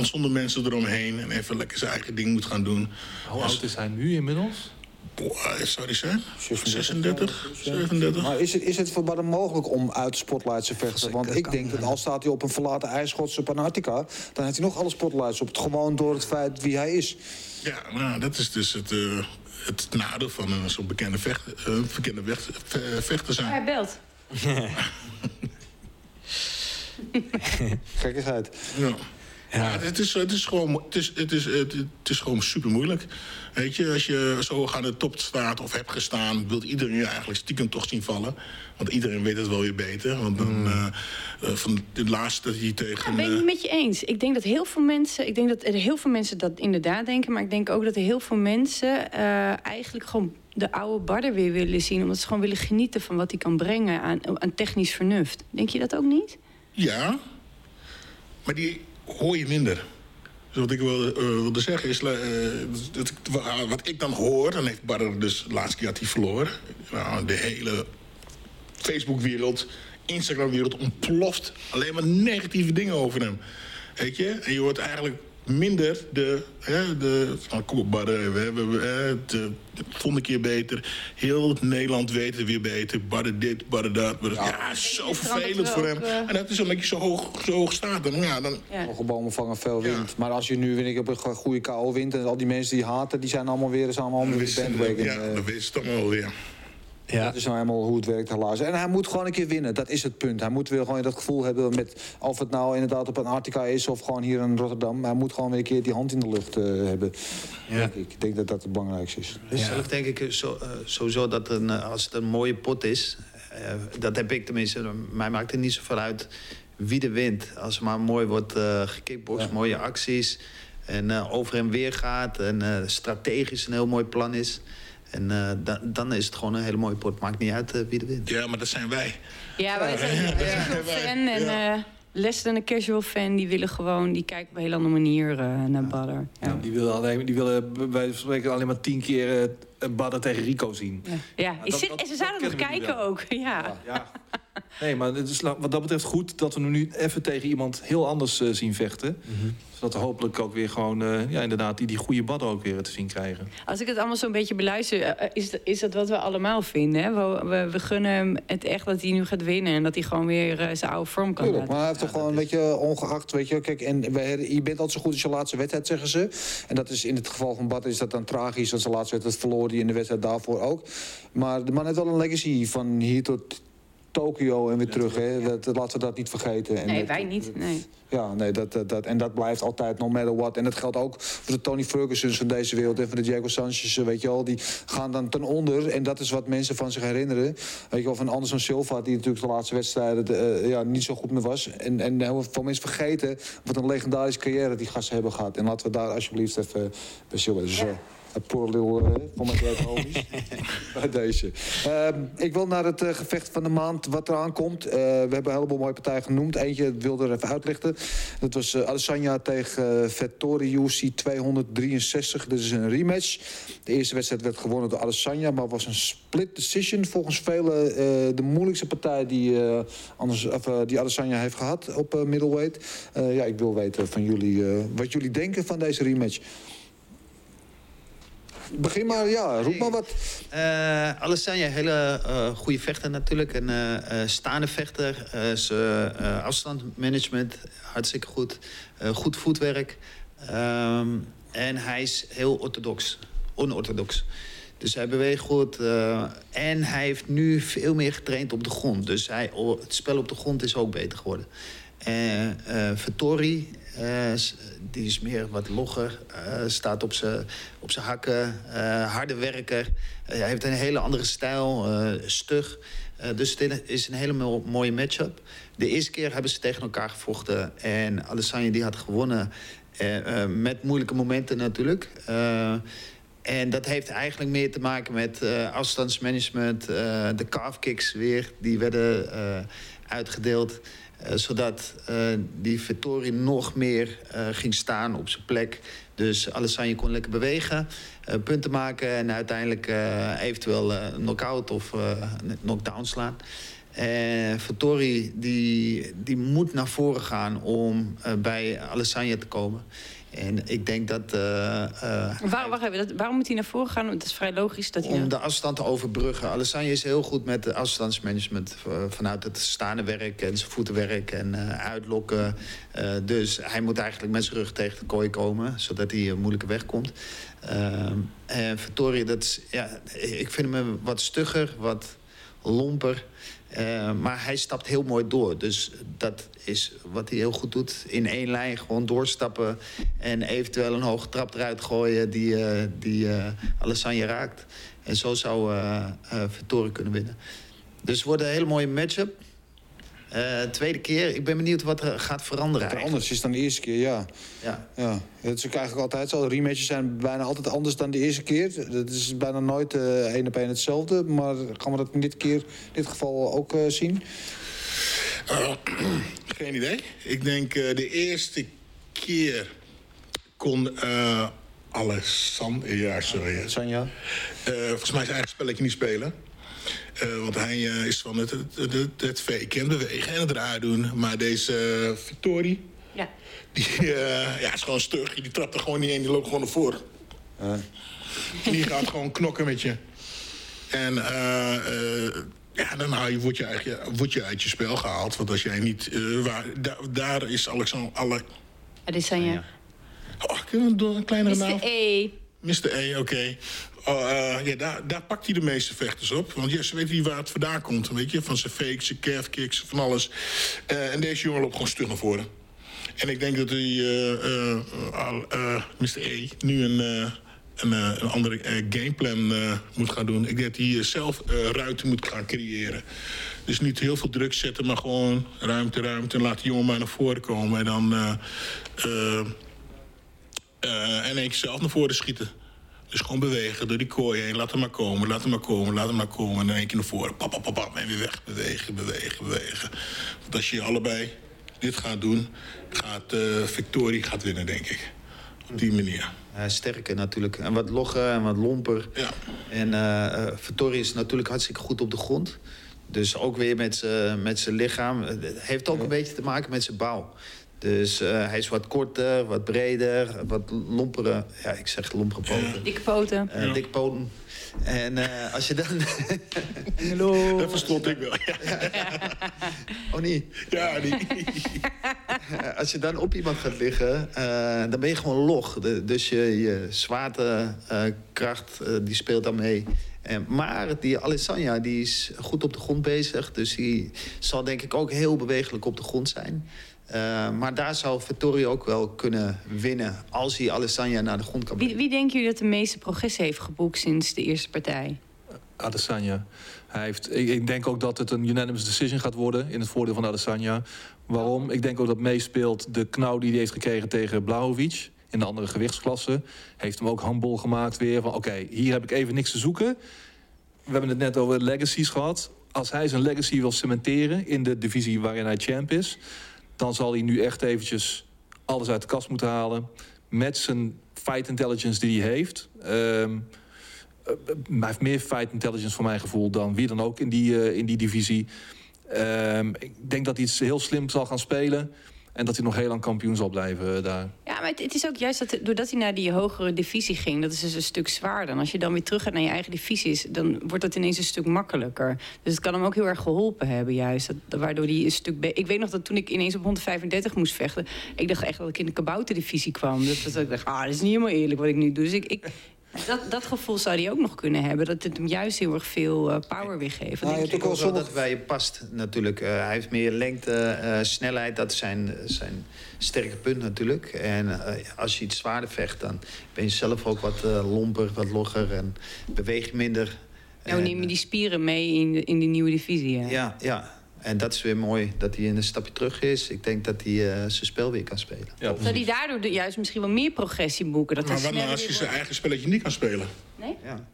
S3: zonder mensen eromheen. En even lekker zijn eigen ding moet gaan doen.
S5: Hoe oud is hij nu inmiddels?
S3: Boah, zou die zijn?
S1: 36,
S3: 36, 37.
S1: Maar is het, is het voor Badr mogelijk om uit de spotlights te vechten? Want ik denk dat al staat hij op een verlaten ijsschotse op Antarctica... dan heeft hij nog alle spotlights op. Het gewoon door het feit wie hij is.
S3: Ja, nou, dat is dus het, eh, het nadeel van een zo'n bekende, vecht, eh, bekende vecht, ve- vechter zijn.
S2: Hij belt.
S1: Gekkigheid.
S3: Ja. Ja, het is, het is gewoon, het is, het is, het, het is gewoon super moeilijk. Weet je, als je zo aan de top staat of hebt gestaan, wil iedereen je eigenlijk stiekem toch zien vallen. Want iedereen weet het wel weer beter. Want dan, eh, eh, van de laatste dat hij tegen.
S2: Ja, ben ik
S3: eh,
S2: niet met je eens. Ik denk dat heel veel mensen, ik denk dat er heel veel mensen dat inderdaad denken, maar ik denk ook dat er heel veel mensen eh, eigenlijk gewoon de oude Barder weer willen zien, omdat ze gewoon willen genieten van wat hij kan brengen aan, aan technisch vernuft. Denk je dat ook niet?
S3: Ja, maar die hoor je minder. Dus wat ik wil, eh, wilde zeggen is, eh, dat, wa- wat ik dan hoor... dan heeft Barder dus, de laatste keer had hij verloren. Nou, de hele Facebook-wereld, Instagram-wereld ontploft. Alleen maar negatieve dingen over hem. Weet je? En je hoort eigenlijk minder de... Hè, de van, kom op, Barder, we hebben hè, de, de volgende keer beter. Heel Nederland weet het weer beter. Barder dit, Barder dat. Ja, zo vervelend voor hem.
S2: eh,
S3: En dat is omdat je zo hoog, zo hoog staat. Dan, ja, dan,
S2: Ja.
S1: Hoge bomen vangen veel
S3: Ja.
S1: wind. Maar als je nu weet ik, op een go- goede KO wint... en al die mensen die haten, die zijn allemaal weer, zijn allemaal de bandwagon.
S3: ja,
S1: eh.
S3: dan wist het allemaal weer.
S4: Ja.
S1: Dat is nou helemaal hoe het werkt, helaas. En hij moet gewoon een keer winnen, dat is het punt. Hij moet weer gewoon dat gevoel hebben met... of het nou inderdaad op Antarctica is of gewoon hier in Rotterdam. Hij moet gewoon weer een keer die hand in de lucht eh, hebben.
S4: Ja.
S1: Denk ik. ik denk dat dat het belangrijkste is.
S6: Dus zelf denk ik zo, eh, sowieso dat een, eh, als het een mooie pot is... eh, dat heb ik tenminste, mij maakt het niet zoveel uit wie er wint. Als er maar mooi wordt eh gekickboxd, mooie acties... en eh, over en weer gaat en eh, strategisch een heel mooi plan is... En eh, da- dan is het gewoon een hele mooie pot. Maakt niet uit eh, wie er wint.
S3: Ja, maar dat zijn wij.
S2: Ja, wij zijn een casual fan en eh less than een casual fan. Die willen gewoon, die kijken op een hele andere manier eh, naar Badder. Ja.
S5: Ja, die willen, alleen, die willen bij spreken alleen maar tien keer uh, Badder tegen Rico zien.
S2: Ja,
S5: dat-
S2: ik zit,
S5: dat-
S2: en ze zouden nog
S5: we
S2: kijken ook. Ja.
S5: Ja. Nee, maar het is wat dat betreft goed dat we hem nu even tegen iemand heel anders eh, zien vechten. Zodat we hopelijk ook weer gewoon, eh, ja, inderdaad, die, die goede Badder ook weer te zien krijgen.
S2: Als ik het allemaal zo'n beetje beluister, eh, is, dat- is dat wat we allemaal vinden. Hè? We, we, we gunnen hem het echt dat hij nu gaat winnen en dat hij gewoon weer eh, zijn oude vorm kan
S1: Tuurlijk,
S2: laten.
S1: maar hij heeft toch gewoon, weet je, ongeacht, weet je, kijk, en wij- je bent altijd zo goed als je laatste wedstrijd, zeggen ze. En dat is in het geval van Bart is dat dan tragisch, want zijn laatste wedstrijd verloor hij in de wedstrijd daarvoor ook. Maar de man heeft wel een legacy van hier tot Tokio en weer terug, hè. Dat, laten we dat niet vergeten. En
S2: Nee,
S1: dat-
S2: wij niet. Nee.
S1: Ja, nee, dat, dat, dat, en dat blijft altijd, no matter what. En dat geldt ook voor de Tony Fergusons van deze wereld en van de Diego Sanchez, weet je wel. Die gaan dan ten onder en dat is wat mensen van zich herinneren. Weet je wel, van Anderson Silva, die natuurlijk de laatste wedstrijden eh, ja, niet zo goed meer was. En, en heel veel mensen vergeten wat een legendarische carrière die gasten hebben gehad. En laten we daar alsjeblieft even bij. Dus, een poor little, eh, voor mijn grote homies. bij deze. Ehm, ik wil naar het eh, gevecht van de maand wat eraan komt. Eh, we hebben een heleboel mooie partijen genoemd. Eentje wilde er even uitlichten. Dat was eh Adesanya tegen eh, Vettori UFC 263. Dit is een rematch. De eerste wedstrijd werd gewonnen door Adesanya, maar was een split decision. Volgens velen eh, de moeilijkste partij die, eh, anders, of, eh, die Adesanya heeft gehad op eh, middleweight. Eh, ja, ik wil weten van jullie eh, wat jullie denken van deze rematch. Begin maar, ja, roep maar wat.
S6: Eh Alessandra, hele eh goede vechter natuurlijk. Een eh, staande vechter. Eh, afstandmanagement, hartstikke goed. Goed voetwerk. Ehm, en hij is heel orthodox. Onorthodox. Dus hij beweegt goed. en hij heeft nu veel meer getraind op de grond. Dus hij, het spel op de grond is ook beter geworden. En die is meer wat logger. eh, staat op zijn op hakken. eh, harde werker. Eh, hij heeft een hele andere stijl. stug. Dus dit is een hele mo- mooie matchup. De eerste keer hebben ze tegen elkaar gevochten. En Alessandro die had gewonnen. met moeilijke momenten natuurlijk. En dat heeft eigenlijk meer te maken met afstandsmanagement. de calf kicks weer, die werden eh, uitgedeeld. Eh, zodat eh, die Vettori nog meer eh, ging staan op zijn plek. Dus Alessandro kon lekker bewegen, punten maken... en uiteindelijk eventueel een knock-out of een knockdown slaan. Vettori die, die moet naar voren gaan om bij Alessandro te komen. En ik denk dat... eh, eh,
S2: Waar, wacht even, dat, waarom moet hij naar voren gaan? Het is vrij logisch dat hij...
S6: om de afstand te overbruggen. Alessandro is heel goed met de afstandsmanagement. Vanuit het staande werk en zijn voetenwerk en eh, uitlokken. Dus hij moet eigenlijk met zijn rug tegen de kooi komen. Zodat hij een moeilijke weg komt. En Vittoria, dat is, ja, ik vind hem wat stugger, wat lomper. Eh, maar hij stapt heel mooi door. Dus dat is wat hij heel goed doet. In één lijn gewoon doorstappen. En eventueel een hoge trap eruit gooien die, eh die Alessandro raakt. En zo zou Vettori kunnen winnen. Dus het wordt een hele mooie matchup. Eh, tweede keer. Ik ben benieuwd wat er gaat veranderen.
S1: Wat er anders is dan de eerste keer, ja.
S6: Ja.
S1: ja. Het is ook eigenlijk altijd zo. Rematches zijn bijna altijd anders dan de eerste keer. Dat is bijna nooit eh één op één hetzelfde. Maar gaan we dat in dit, keer, in dit geval ook eh, zien?
S3: Eh, geen idee. Ik denk eh, de eerste keer kon uh, Alessandro... Ja, sorry.
S1: Sanja?
S3: Eh, volgens mij zijn eigen spelletje niet spelen. Eh, want hij eh, is van het, het, het, het faken en bewegen en het raar doen. Maar deze uh, Vittori,
S2: Ja.
S3: die eh, ja, is gewoon stug. Die trapt er gewoon niet in, die loopt gewoon naar voren. Die gaat gewoon knokken met je. En eh, eh, ja, dan haal je, word, je eigenlijk, word je uit je spel gehaald. Want als jij niet... eh, waar, da- daar is Alexander... Alle,
S2: Het is Sanja.
S3: oh, kunnen we door een kleinere
S2: Mr.
S3: naam?
S2: E.
S3: Mr. E, oké. Eh, ja, daar, pakt hij de meeste vechters op. Want ja, ze weten niet waar het vandaan komt. Weet je? Van zijn fakes, zijn calf kicks, van alles. Eh, en deze jongen loopt gewoon stug naar voren. En ik denk dat hij, eh, eh, Mr. E, nu een, een, een andere gameplan moet gaan doen. Ik denk dat hij zelf ruimte moet gaan creëren. Dus niet heel veel druk zetten, maar gewoon ruimte, ruimte. En laat die jongen maar naar voren komen. En dan... en keer zelf naar voren schieten. Dus gewoon bewegen door die kooi heen. Laat hem maar komen, laat hem maar komen, laat hem maar komen. En dan één keer naar voren. Pap, pap, pap, pap, en weer weg. Bewegen, bewegen, bewegen. Want als je allebei dit gaat doen, gaat uh, Victorie gaat winnen, denk ik. Op die manier.
S6: Uh, sterker natuurlijk. En wat logger en wat lomper.
S3: Ja.
S6: En uh, Victorie is natuurlijk hartstikke goed op de grond. Dus ook weer met zijn lichaam. Het heeft ook een beetje te maken met zijn bouw. Dus uh, hij is wat korter, wat breder, wat lompere... Ja, ik zeg lompere poten.
S2: Dikke poten.
S6: Uh, ja. Dikke poten. En uh, als je dan...
S3: Hallo. Dat verstond ik wel, ja.
S6: Oh, niet?
S3: Ja, niet.
S6: als je dan op iemand gaat liggen, dan ben je gewoon log. De, dus je, je zwaartekracht, die speelt dan mee. En, maar die Alessandra die is goed op de grond bezig. Dus die zal denk ik ook heel bewegelijk op de grond zijn. Uh, maar daar zou Vittorio ook wel kunnen winnen als hij Alessandra naar de grond kan
S2: brengen. Wie, wie denken jullie dat de meeste progressie heeft geboekt sinds de eerste partij?
S5: Adesanya. Hij heeft, ik, ik, denk ook dat het een unanimous decision gaat worden in het voordeel van Adesanya. Waarom? Ik denk ook dat meespeelt de knauw die hij heeft gekregen tegen Blahovic in de andere gewichtsklasse. Heeft hem ook handbol gemaakt weer van oké, okay, hier heb ik even niks te zoeken. We hebben het net over legacies gehad. Als hij zijn legacy wil cementeren in de divisie waarin hij champ is dan zal hij nu echt eventjes alles uit de kast moeten halen. Met zijn fight intelligence die hij heeft. Um, hij heeft meer fight intelligence voor mijn gevoel dan wie dan ook in die, uh, in die divisie. Um, ik denk dat hij iets heel slim zal gaan spelen. En dat hij nog heel lang kampioen zal blijven uh, daar.
S2: Ja, maar het, is ook juist dat doordat hij naar die hogere divisie ging, dat is dus een stuk zwaarder. En als je dan weer terug gaat naar je eigen divisies, dan wordt dat ineens een stuk makkelijker. Dus het kan hem ook heel erg geholpen hebben, juist. Waardoor hij een stuk. Ik weet nog dat toen ik ineens op 135 moest vechten, ik dacht echt dat ik in de kabouterdivisie kwam. Dat, dat ik dacht, ah, dat is niet helemaal eerlijk wat ik nu doe. Dus ik, ik dat, dat gevoel zou hij ook nog kunnen hebben. Dat het hem juist heel erg veel uh, power weer geeft.
S6: Nou, ik ook wel dat bij je past natuurlijk. Uh, hij heeft meer lengte, uh, snelheid. Dat is zijn, zijn sterke punt natuurlijk. En als je iets zwaarder vecht, dan ben je zelf ook wat lomper, wat logger. En beweeg je minder.
S2: Nou, neem je die spieren mee in, de, in die nieuwe divisie. Ja.
S6: ja. En dat is weer mooi, dat hij een stapje terug is. Ik denk dat hij uh, zijn spel weer kan spelen.
S2: Ja, Zou hij daardoor juist misschien wel meer progressie boeken? Dat
S3: maar wat nou als hij zijn eigen spelletje niet kan spelen?
S2: Nee?
S6: Ja.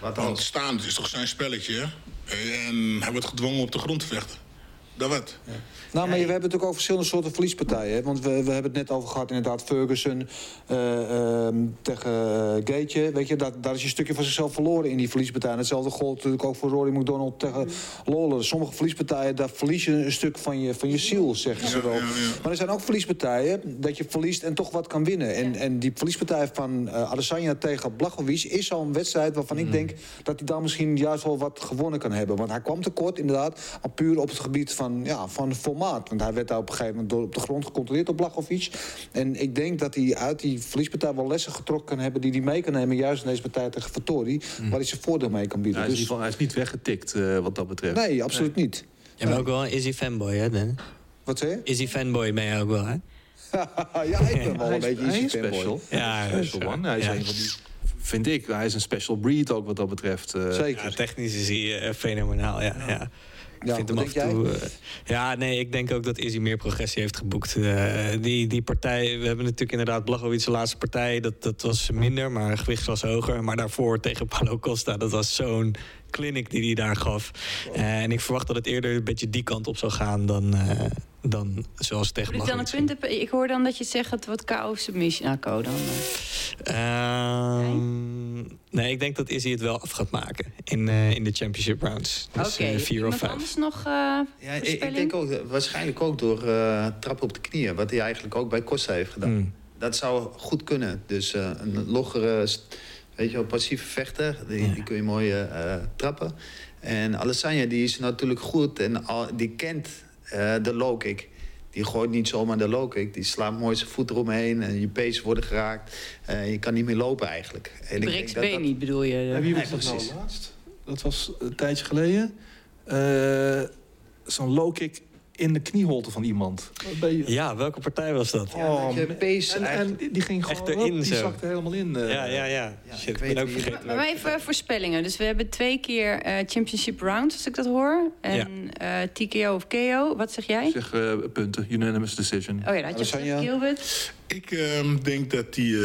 S3: Wat Want staan is toch zijn spelletje? En hij wordt gedwongen op de grond te vechten. Dat wat? Ja.
S1: Nou, maar we hebben natuurlijk ook verschillende soorten verliespartijen. Hè? Want we, we hebben het net over gehad, inderdaad, Ferguson uh, uh, tegen uh, Gaetje. Weet je, dat, daar is je een stukje van zichzelf verloren in die verliespartij. En hetzelfde gold natuurlijk ook voor Rory McDonald tegen Lawler. Sommige verliespartijen, daar verlies je een stuk van je, van je ziel, zeggen ze wel. Ja, ja, maar er zijn ook verliespartijen dat je verliest en toch wat kan winnen. En, en die verliespartij van uh, Adesanya tegen Blachowicz is zo'n wedstrijd waarvan mm. ik denk dat hij dan misschien juist wel wat gewonnen kan hebben. Want hij kwam tekort, inderdaad, al puur op het gebied van, ja, van formaat. Want hij werd daar op een gegeven moment door op de grond gecontroleerd op Blachowicz. En ik denk dat hij uit die verliespartij wel lessen getrokken kan hebben... die hij mee kan nemen, juist in deze partij tegen Fattori... Mm. waar hij zijn voordeel mee kan bieden.
S5: Ja, hij, is dus... hij is niet weggetikt uh, wat dat betreft.
S1: Nee, absoluut nee. niet.
S4: Je bent ook wel een Izzy fanboy, hè, Dan?
S1: Wat zei je?
S4: Izzy fanboy ben je ook wel, hè?
S1: ja, ik ben wel een beetje Izzy fanboy.
S5: Special. Ja, special one. Hij is ja. een van die vind ik. Hij is een special breed ook wat dat betreft. Uh,
S1: Zeker.
S4: Ja, technisch is hij uh, fenomenaal, ja. ja. Ik vind hem af en toe. Uh, ja, nee, ik denk ook dat Izzy meer progressie heeft geboekt. Uh, die, die partij, we hebben natuurlijk inderdaad Blachowicz de laatste partij. Dat, dat was minder, maar gewicht was hoger. Maar daarvoor tegen Paulo Costa, dat was zo'n clinic die hij daar gaf. Uh, en ik verwacht dat het eerder een beetje die kant op zou gaan dan, dan zoals tegen
S2: ik, dan een punt, ik hoor dan dat je zegt het wordt KO submission. Nou, KO dan.
S4: Um, nee? nee? ik denk dat Izzy het wel af gaat maken in, uh, in de championship rounds. Dus
S2: Oké, okay.
S4: uh, of
S2: anders nog uh,
S6: ja, ik, ik, denk ook, waarschijnlijk ook door uh, trappen op de knieën. Wat hij eigenlijk ook bij Costa heeft gedaan. Mm. Dat zou goed kunnen. Dus een loggere, weet je wel, passieve vechter. Die, ja. die kun je mooi trappen. En Alessandra die is natuurlijk goed en al, die kent uh, de low kick. Die gooit niet zomaar de low kick. Die slaat mooi zijn voet eromheen. En je pees worden geraakt. Uh, je kan niet meer lopen eigenlijk.
S2: En breekt been dat... niet bedoel je?
S5: Ja, wie was dat nou laatst? Dat was een tijdje geleden. Uh, Zo'n low kick in de knieholte van iemand.
S4: Je... Ja, welke partij was dat?
S5: Oh, ja, pees en, en, die ging gewoon
S4: Echt erin,
S5: die
S4: zo.
S5: zakte helemaal in.
S4: Uh, ja, ja, ja. ja Shit, ik ben ook vergeten.
S2: Maar, maar even voorspellingen. Dus we hebben twee keer uh, championship rounds, als ik dat hoor. En ja. uh, TKO of KO. Wat zeg jij?
S5: Ik zeg uh, punten. Unanimous decision.
S2: Oh ja, dat had je Gilbert.
S3: Ik uh, denk dat die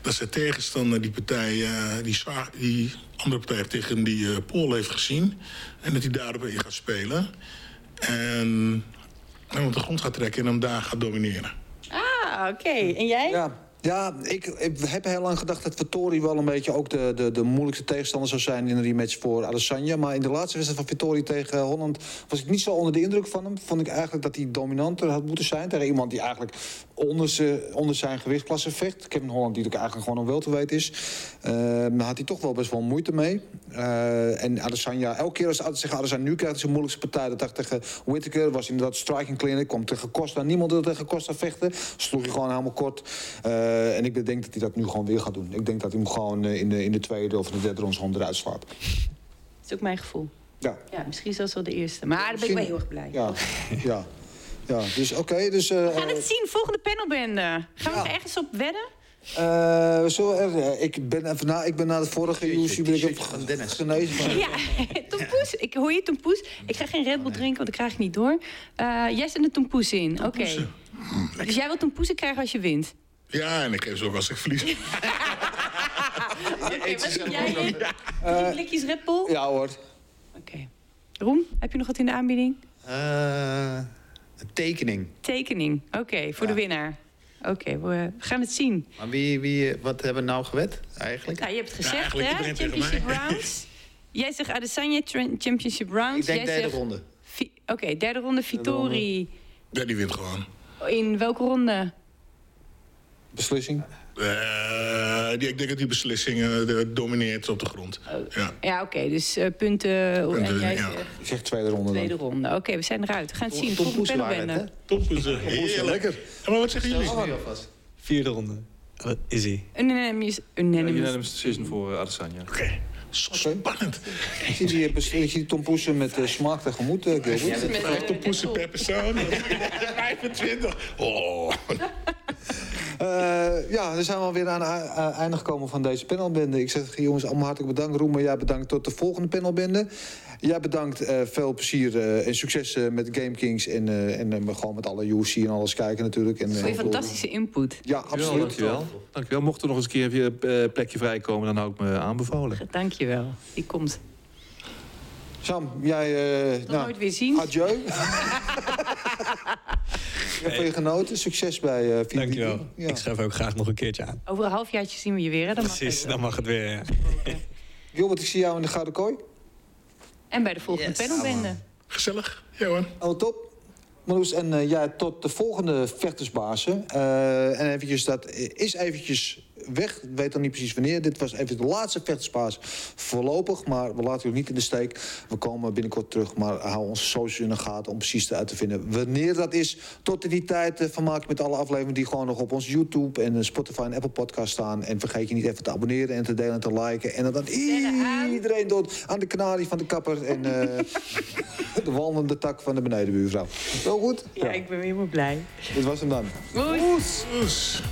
S3: dat zijn tegenstander die partij, eh, die, die andere partij tegen die uh, Pool heeft gezien. En dat hij daarop in gaat spelen. En hem op de grond gaat trekken en hem daar gaat domineren.
S2: Ah, oké. En jij?
S1: Ja. Ja, ik, ik, heb heel lang gedacht dat Vittori wel een beetje ook de, de, de moeilijkste tegenstander zou zijn in een rematch voor Adesanya. Maar in de laatste wedstrijd van Vittori tegen Holland was ik niet zo onder de indruk van hem. Vond ik eigenlijk dat hij dominanter had moeten zijn tegen iemand die eigenlijk onder, ze, onder zijn gewichtsklasse vecht. Kevin Holland, die natuurlijk eigenlijk gewoon een welterweight is. Uh, had hij toch wel best wel moeite mee. Uh, en Adesanya, elke keer als Adesanya, Adesanya nu krijgt zijn moeilijkste partij. Dat dacht tegen Whittaker, was inderdaad striking clinic. Kwam tegen Costa, niemand wil tegen Costa vechten. Sloeg hij gewoon helemaal kort. Uh, en ik denk dat hij dat nu gewoon weer gaat doen. Ik denk dat hij hem gewoon in de, in de tweede of de derde ronde gewoon eruit slaat.
S2: Dat is ook mijn gevoel.
S1: Ja.
S2: Ja, misschien zelfs wel de eerste. Maar daar ben ik wel heel erg blij.
S1: Ja, ja. Ja dus oké. Okay, dus, uh,
S2: We gaan het zien, volgende panelbende. Gaan we ja. er ergens op wedden?
S1: Uh, zo, uh, ik, ben even na, ik ben na de vorige UFC ben ik op genezen. Van.
S2: Ja, Tom Poes. Ik hoor je Tom Poes. Ik ga geen Red Bull drinken, want dat krijg ik niet door. Uh, jij zet een Tom Poes in. Oké. Okay. Mm, dus jij wil Tom Poes krijgen als je wint?
S3: Ja, en ik geef ze ook als ik verlies.
S2: Oké, okay, wat doe jij in? Drie blikjes Red Bull?
S1: Ja hoor.
S2: Oké. Okay. Roem, heb je nog wat in de aanbieding?
S6: een tekening.
S2: Tekening, oké, okay, voor ja. de winnaar. Oké, okay, we gaan het zien.
S6: Maar wie, wie, wat hebben we nou gewet eigenlijk?
S2: Nou, je hebt gezegd, hè? Championship rounds. Jij zegt Adesanya Championship rounds.
S6: Ik denk
S2: Jij
S6: derde
S2: zegt...
S6: ronde.
S2: Oké, okay, derde ronde Vittori.
S3: Ja, die wint gewoon.
S2: In welke ronde?
S1: Beslissing?
S3: Uh, die, ik denk dat die beslissing uh, domineert op de grond.
S2: Oh. Ja, ja oké. Okay, dus uh, punten...
S3: punten
S2: en jij
S3: ja.
S2: zegt...
S1: Ik zeg tweede ronde
S2: Tweede
S1: dan.
S2: ronde. Oké, okay, we zijn eruit. We gaan het zien.
S6: Tom
S2: Volgende
S6: Poes
S2: panelbende.
S3: Tom Poes, heerlijk.
S1: lekker.
S3: Ja, maar wat zeggen jullie?
S4: Vierde ronde. Wat is hij?
S2: Unanimous. Unanimous.
S5: Unanimous decision voor Adesanya.
S3: Oké. Okay. Spannend.
S1: Ik zie die, ik zie Tom Poesen met uh, smaak tegemoet. Uh,
S3: ja, Tom Poesen per persoon. 25. Oh.
S1: Uh, ja, dan zijn we alweer aan het einde gekomen van deze panelbende. Ik zeg jongens allemaal hartelijk bedankt. Roemer, jij bedankt tot de volgende panelbende. Jij bedankt. Uh, veel plezier uh, en succes met Game Kings. En, en gewoon met alle UFC en alles kijken natuurlijk. En,
S2: Voor fantastische input.
S1: Ja, absoluut.
S5: Dankjewel. Dankjewel. Mocht er nog eens een keer een plekje vrijkomen, dan hou ik me aanbevolen.
S2: Dankjewel. Die komt.
S1: Sam, jij...
S2: Nog nou, nooit weer zien.
S1: Adieu. Ik heb van je genoten. Succes bij uh, VVD.
S4: Dankjewel. Ja. Ik schrijf ook graag nog een keertje aan.
S2: Over een halfjaartje zien we je weer. Hè? Dan
S4: Precies,
S2: mag
S4: dan mag het weer. Ja.
S1: Gilbert, ik zie jou in de Gouden Kooi.
S2: En bij de volgende yes. panelbende.
S3: Gezellig. Ja hoor.
S1: Oh, top. Marloes, en uh, ja, tot de volgende vechtersbazen. Uh, en eventjes, dat is eventjes weg. Ik weet dan niet precies wanneer. Dit was even de laatste vechtersbaas voorlopig. Maar we laten u niet in de steek. We komen binnenkort terug. Maar hou onze socials in de gaten om precies uit te vinden wanneer dat is. Tot in die tijd uh, vermaak je met alle afleveringen die gewoon nog op ons YouTube en Spotify en Apple podcast staan. En vergeet je niet even te abonneren en te delen en te liken. En dat iedereen doet aan de kanarie van de kapper en uh, de wandelende tak van de benedenbuurvrouw. Zo goed?
S2: Ja, ja, ik ben helemaal blij.
S1: Dit was hem dan.
S2: Oes.
S3: Oes.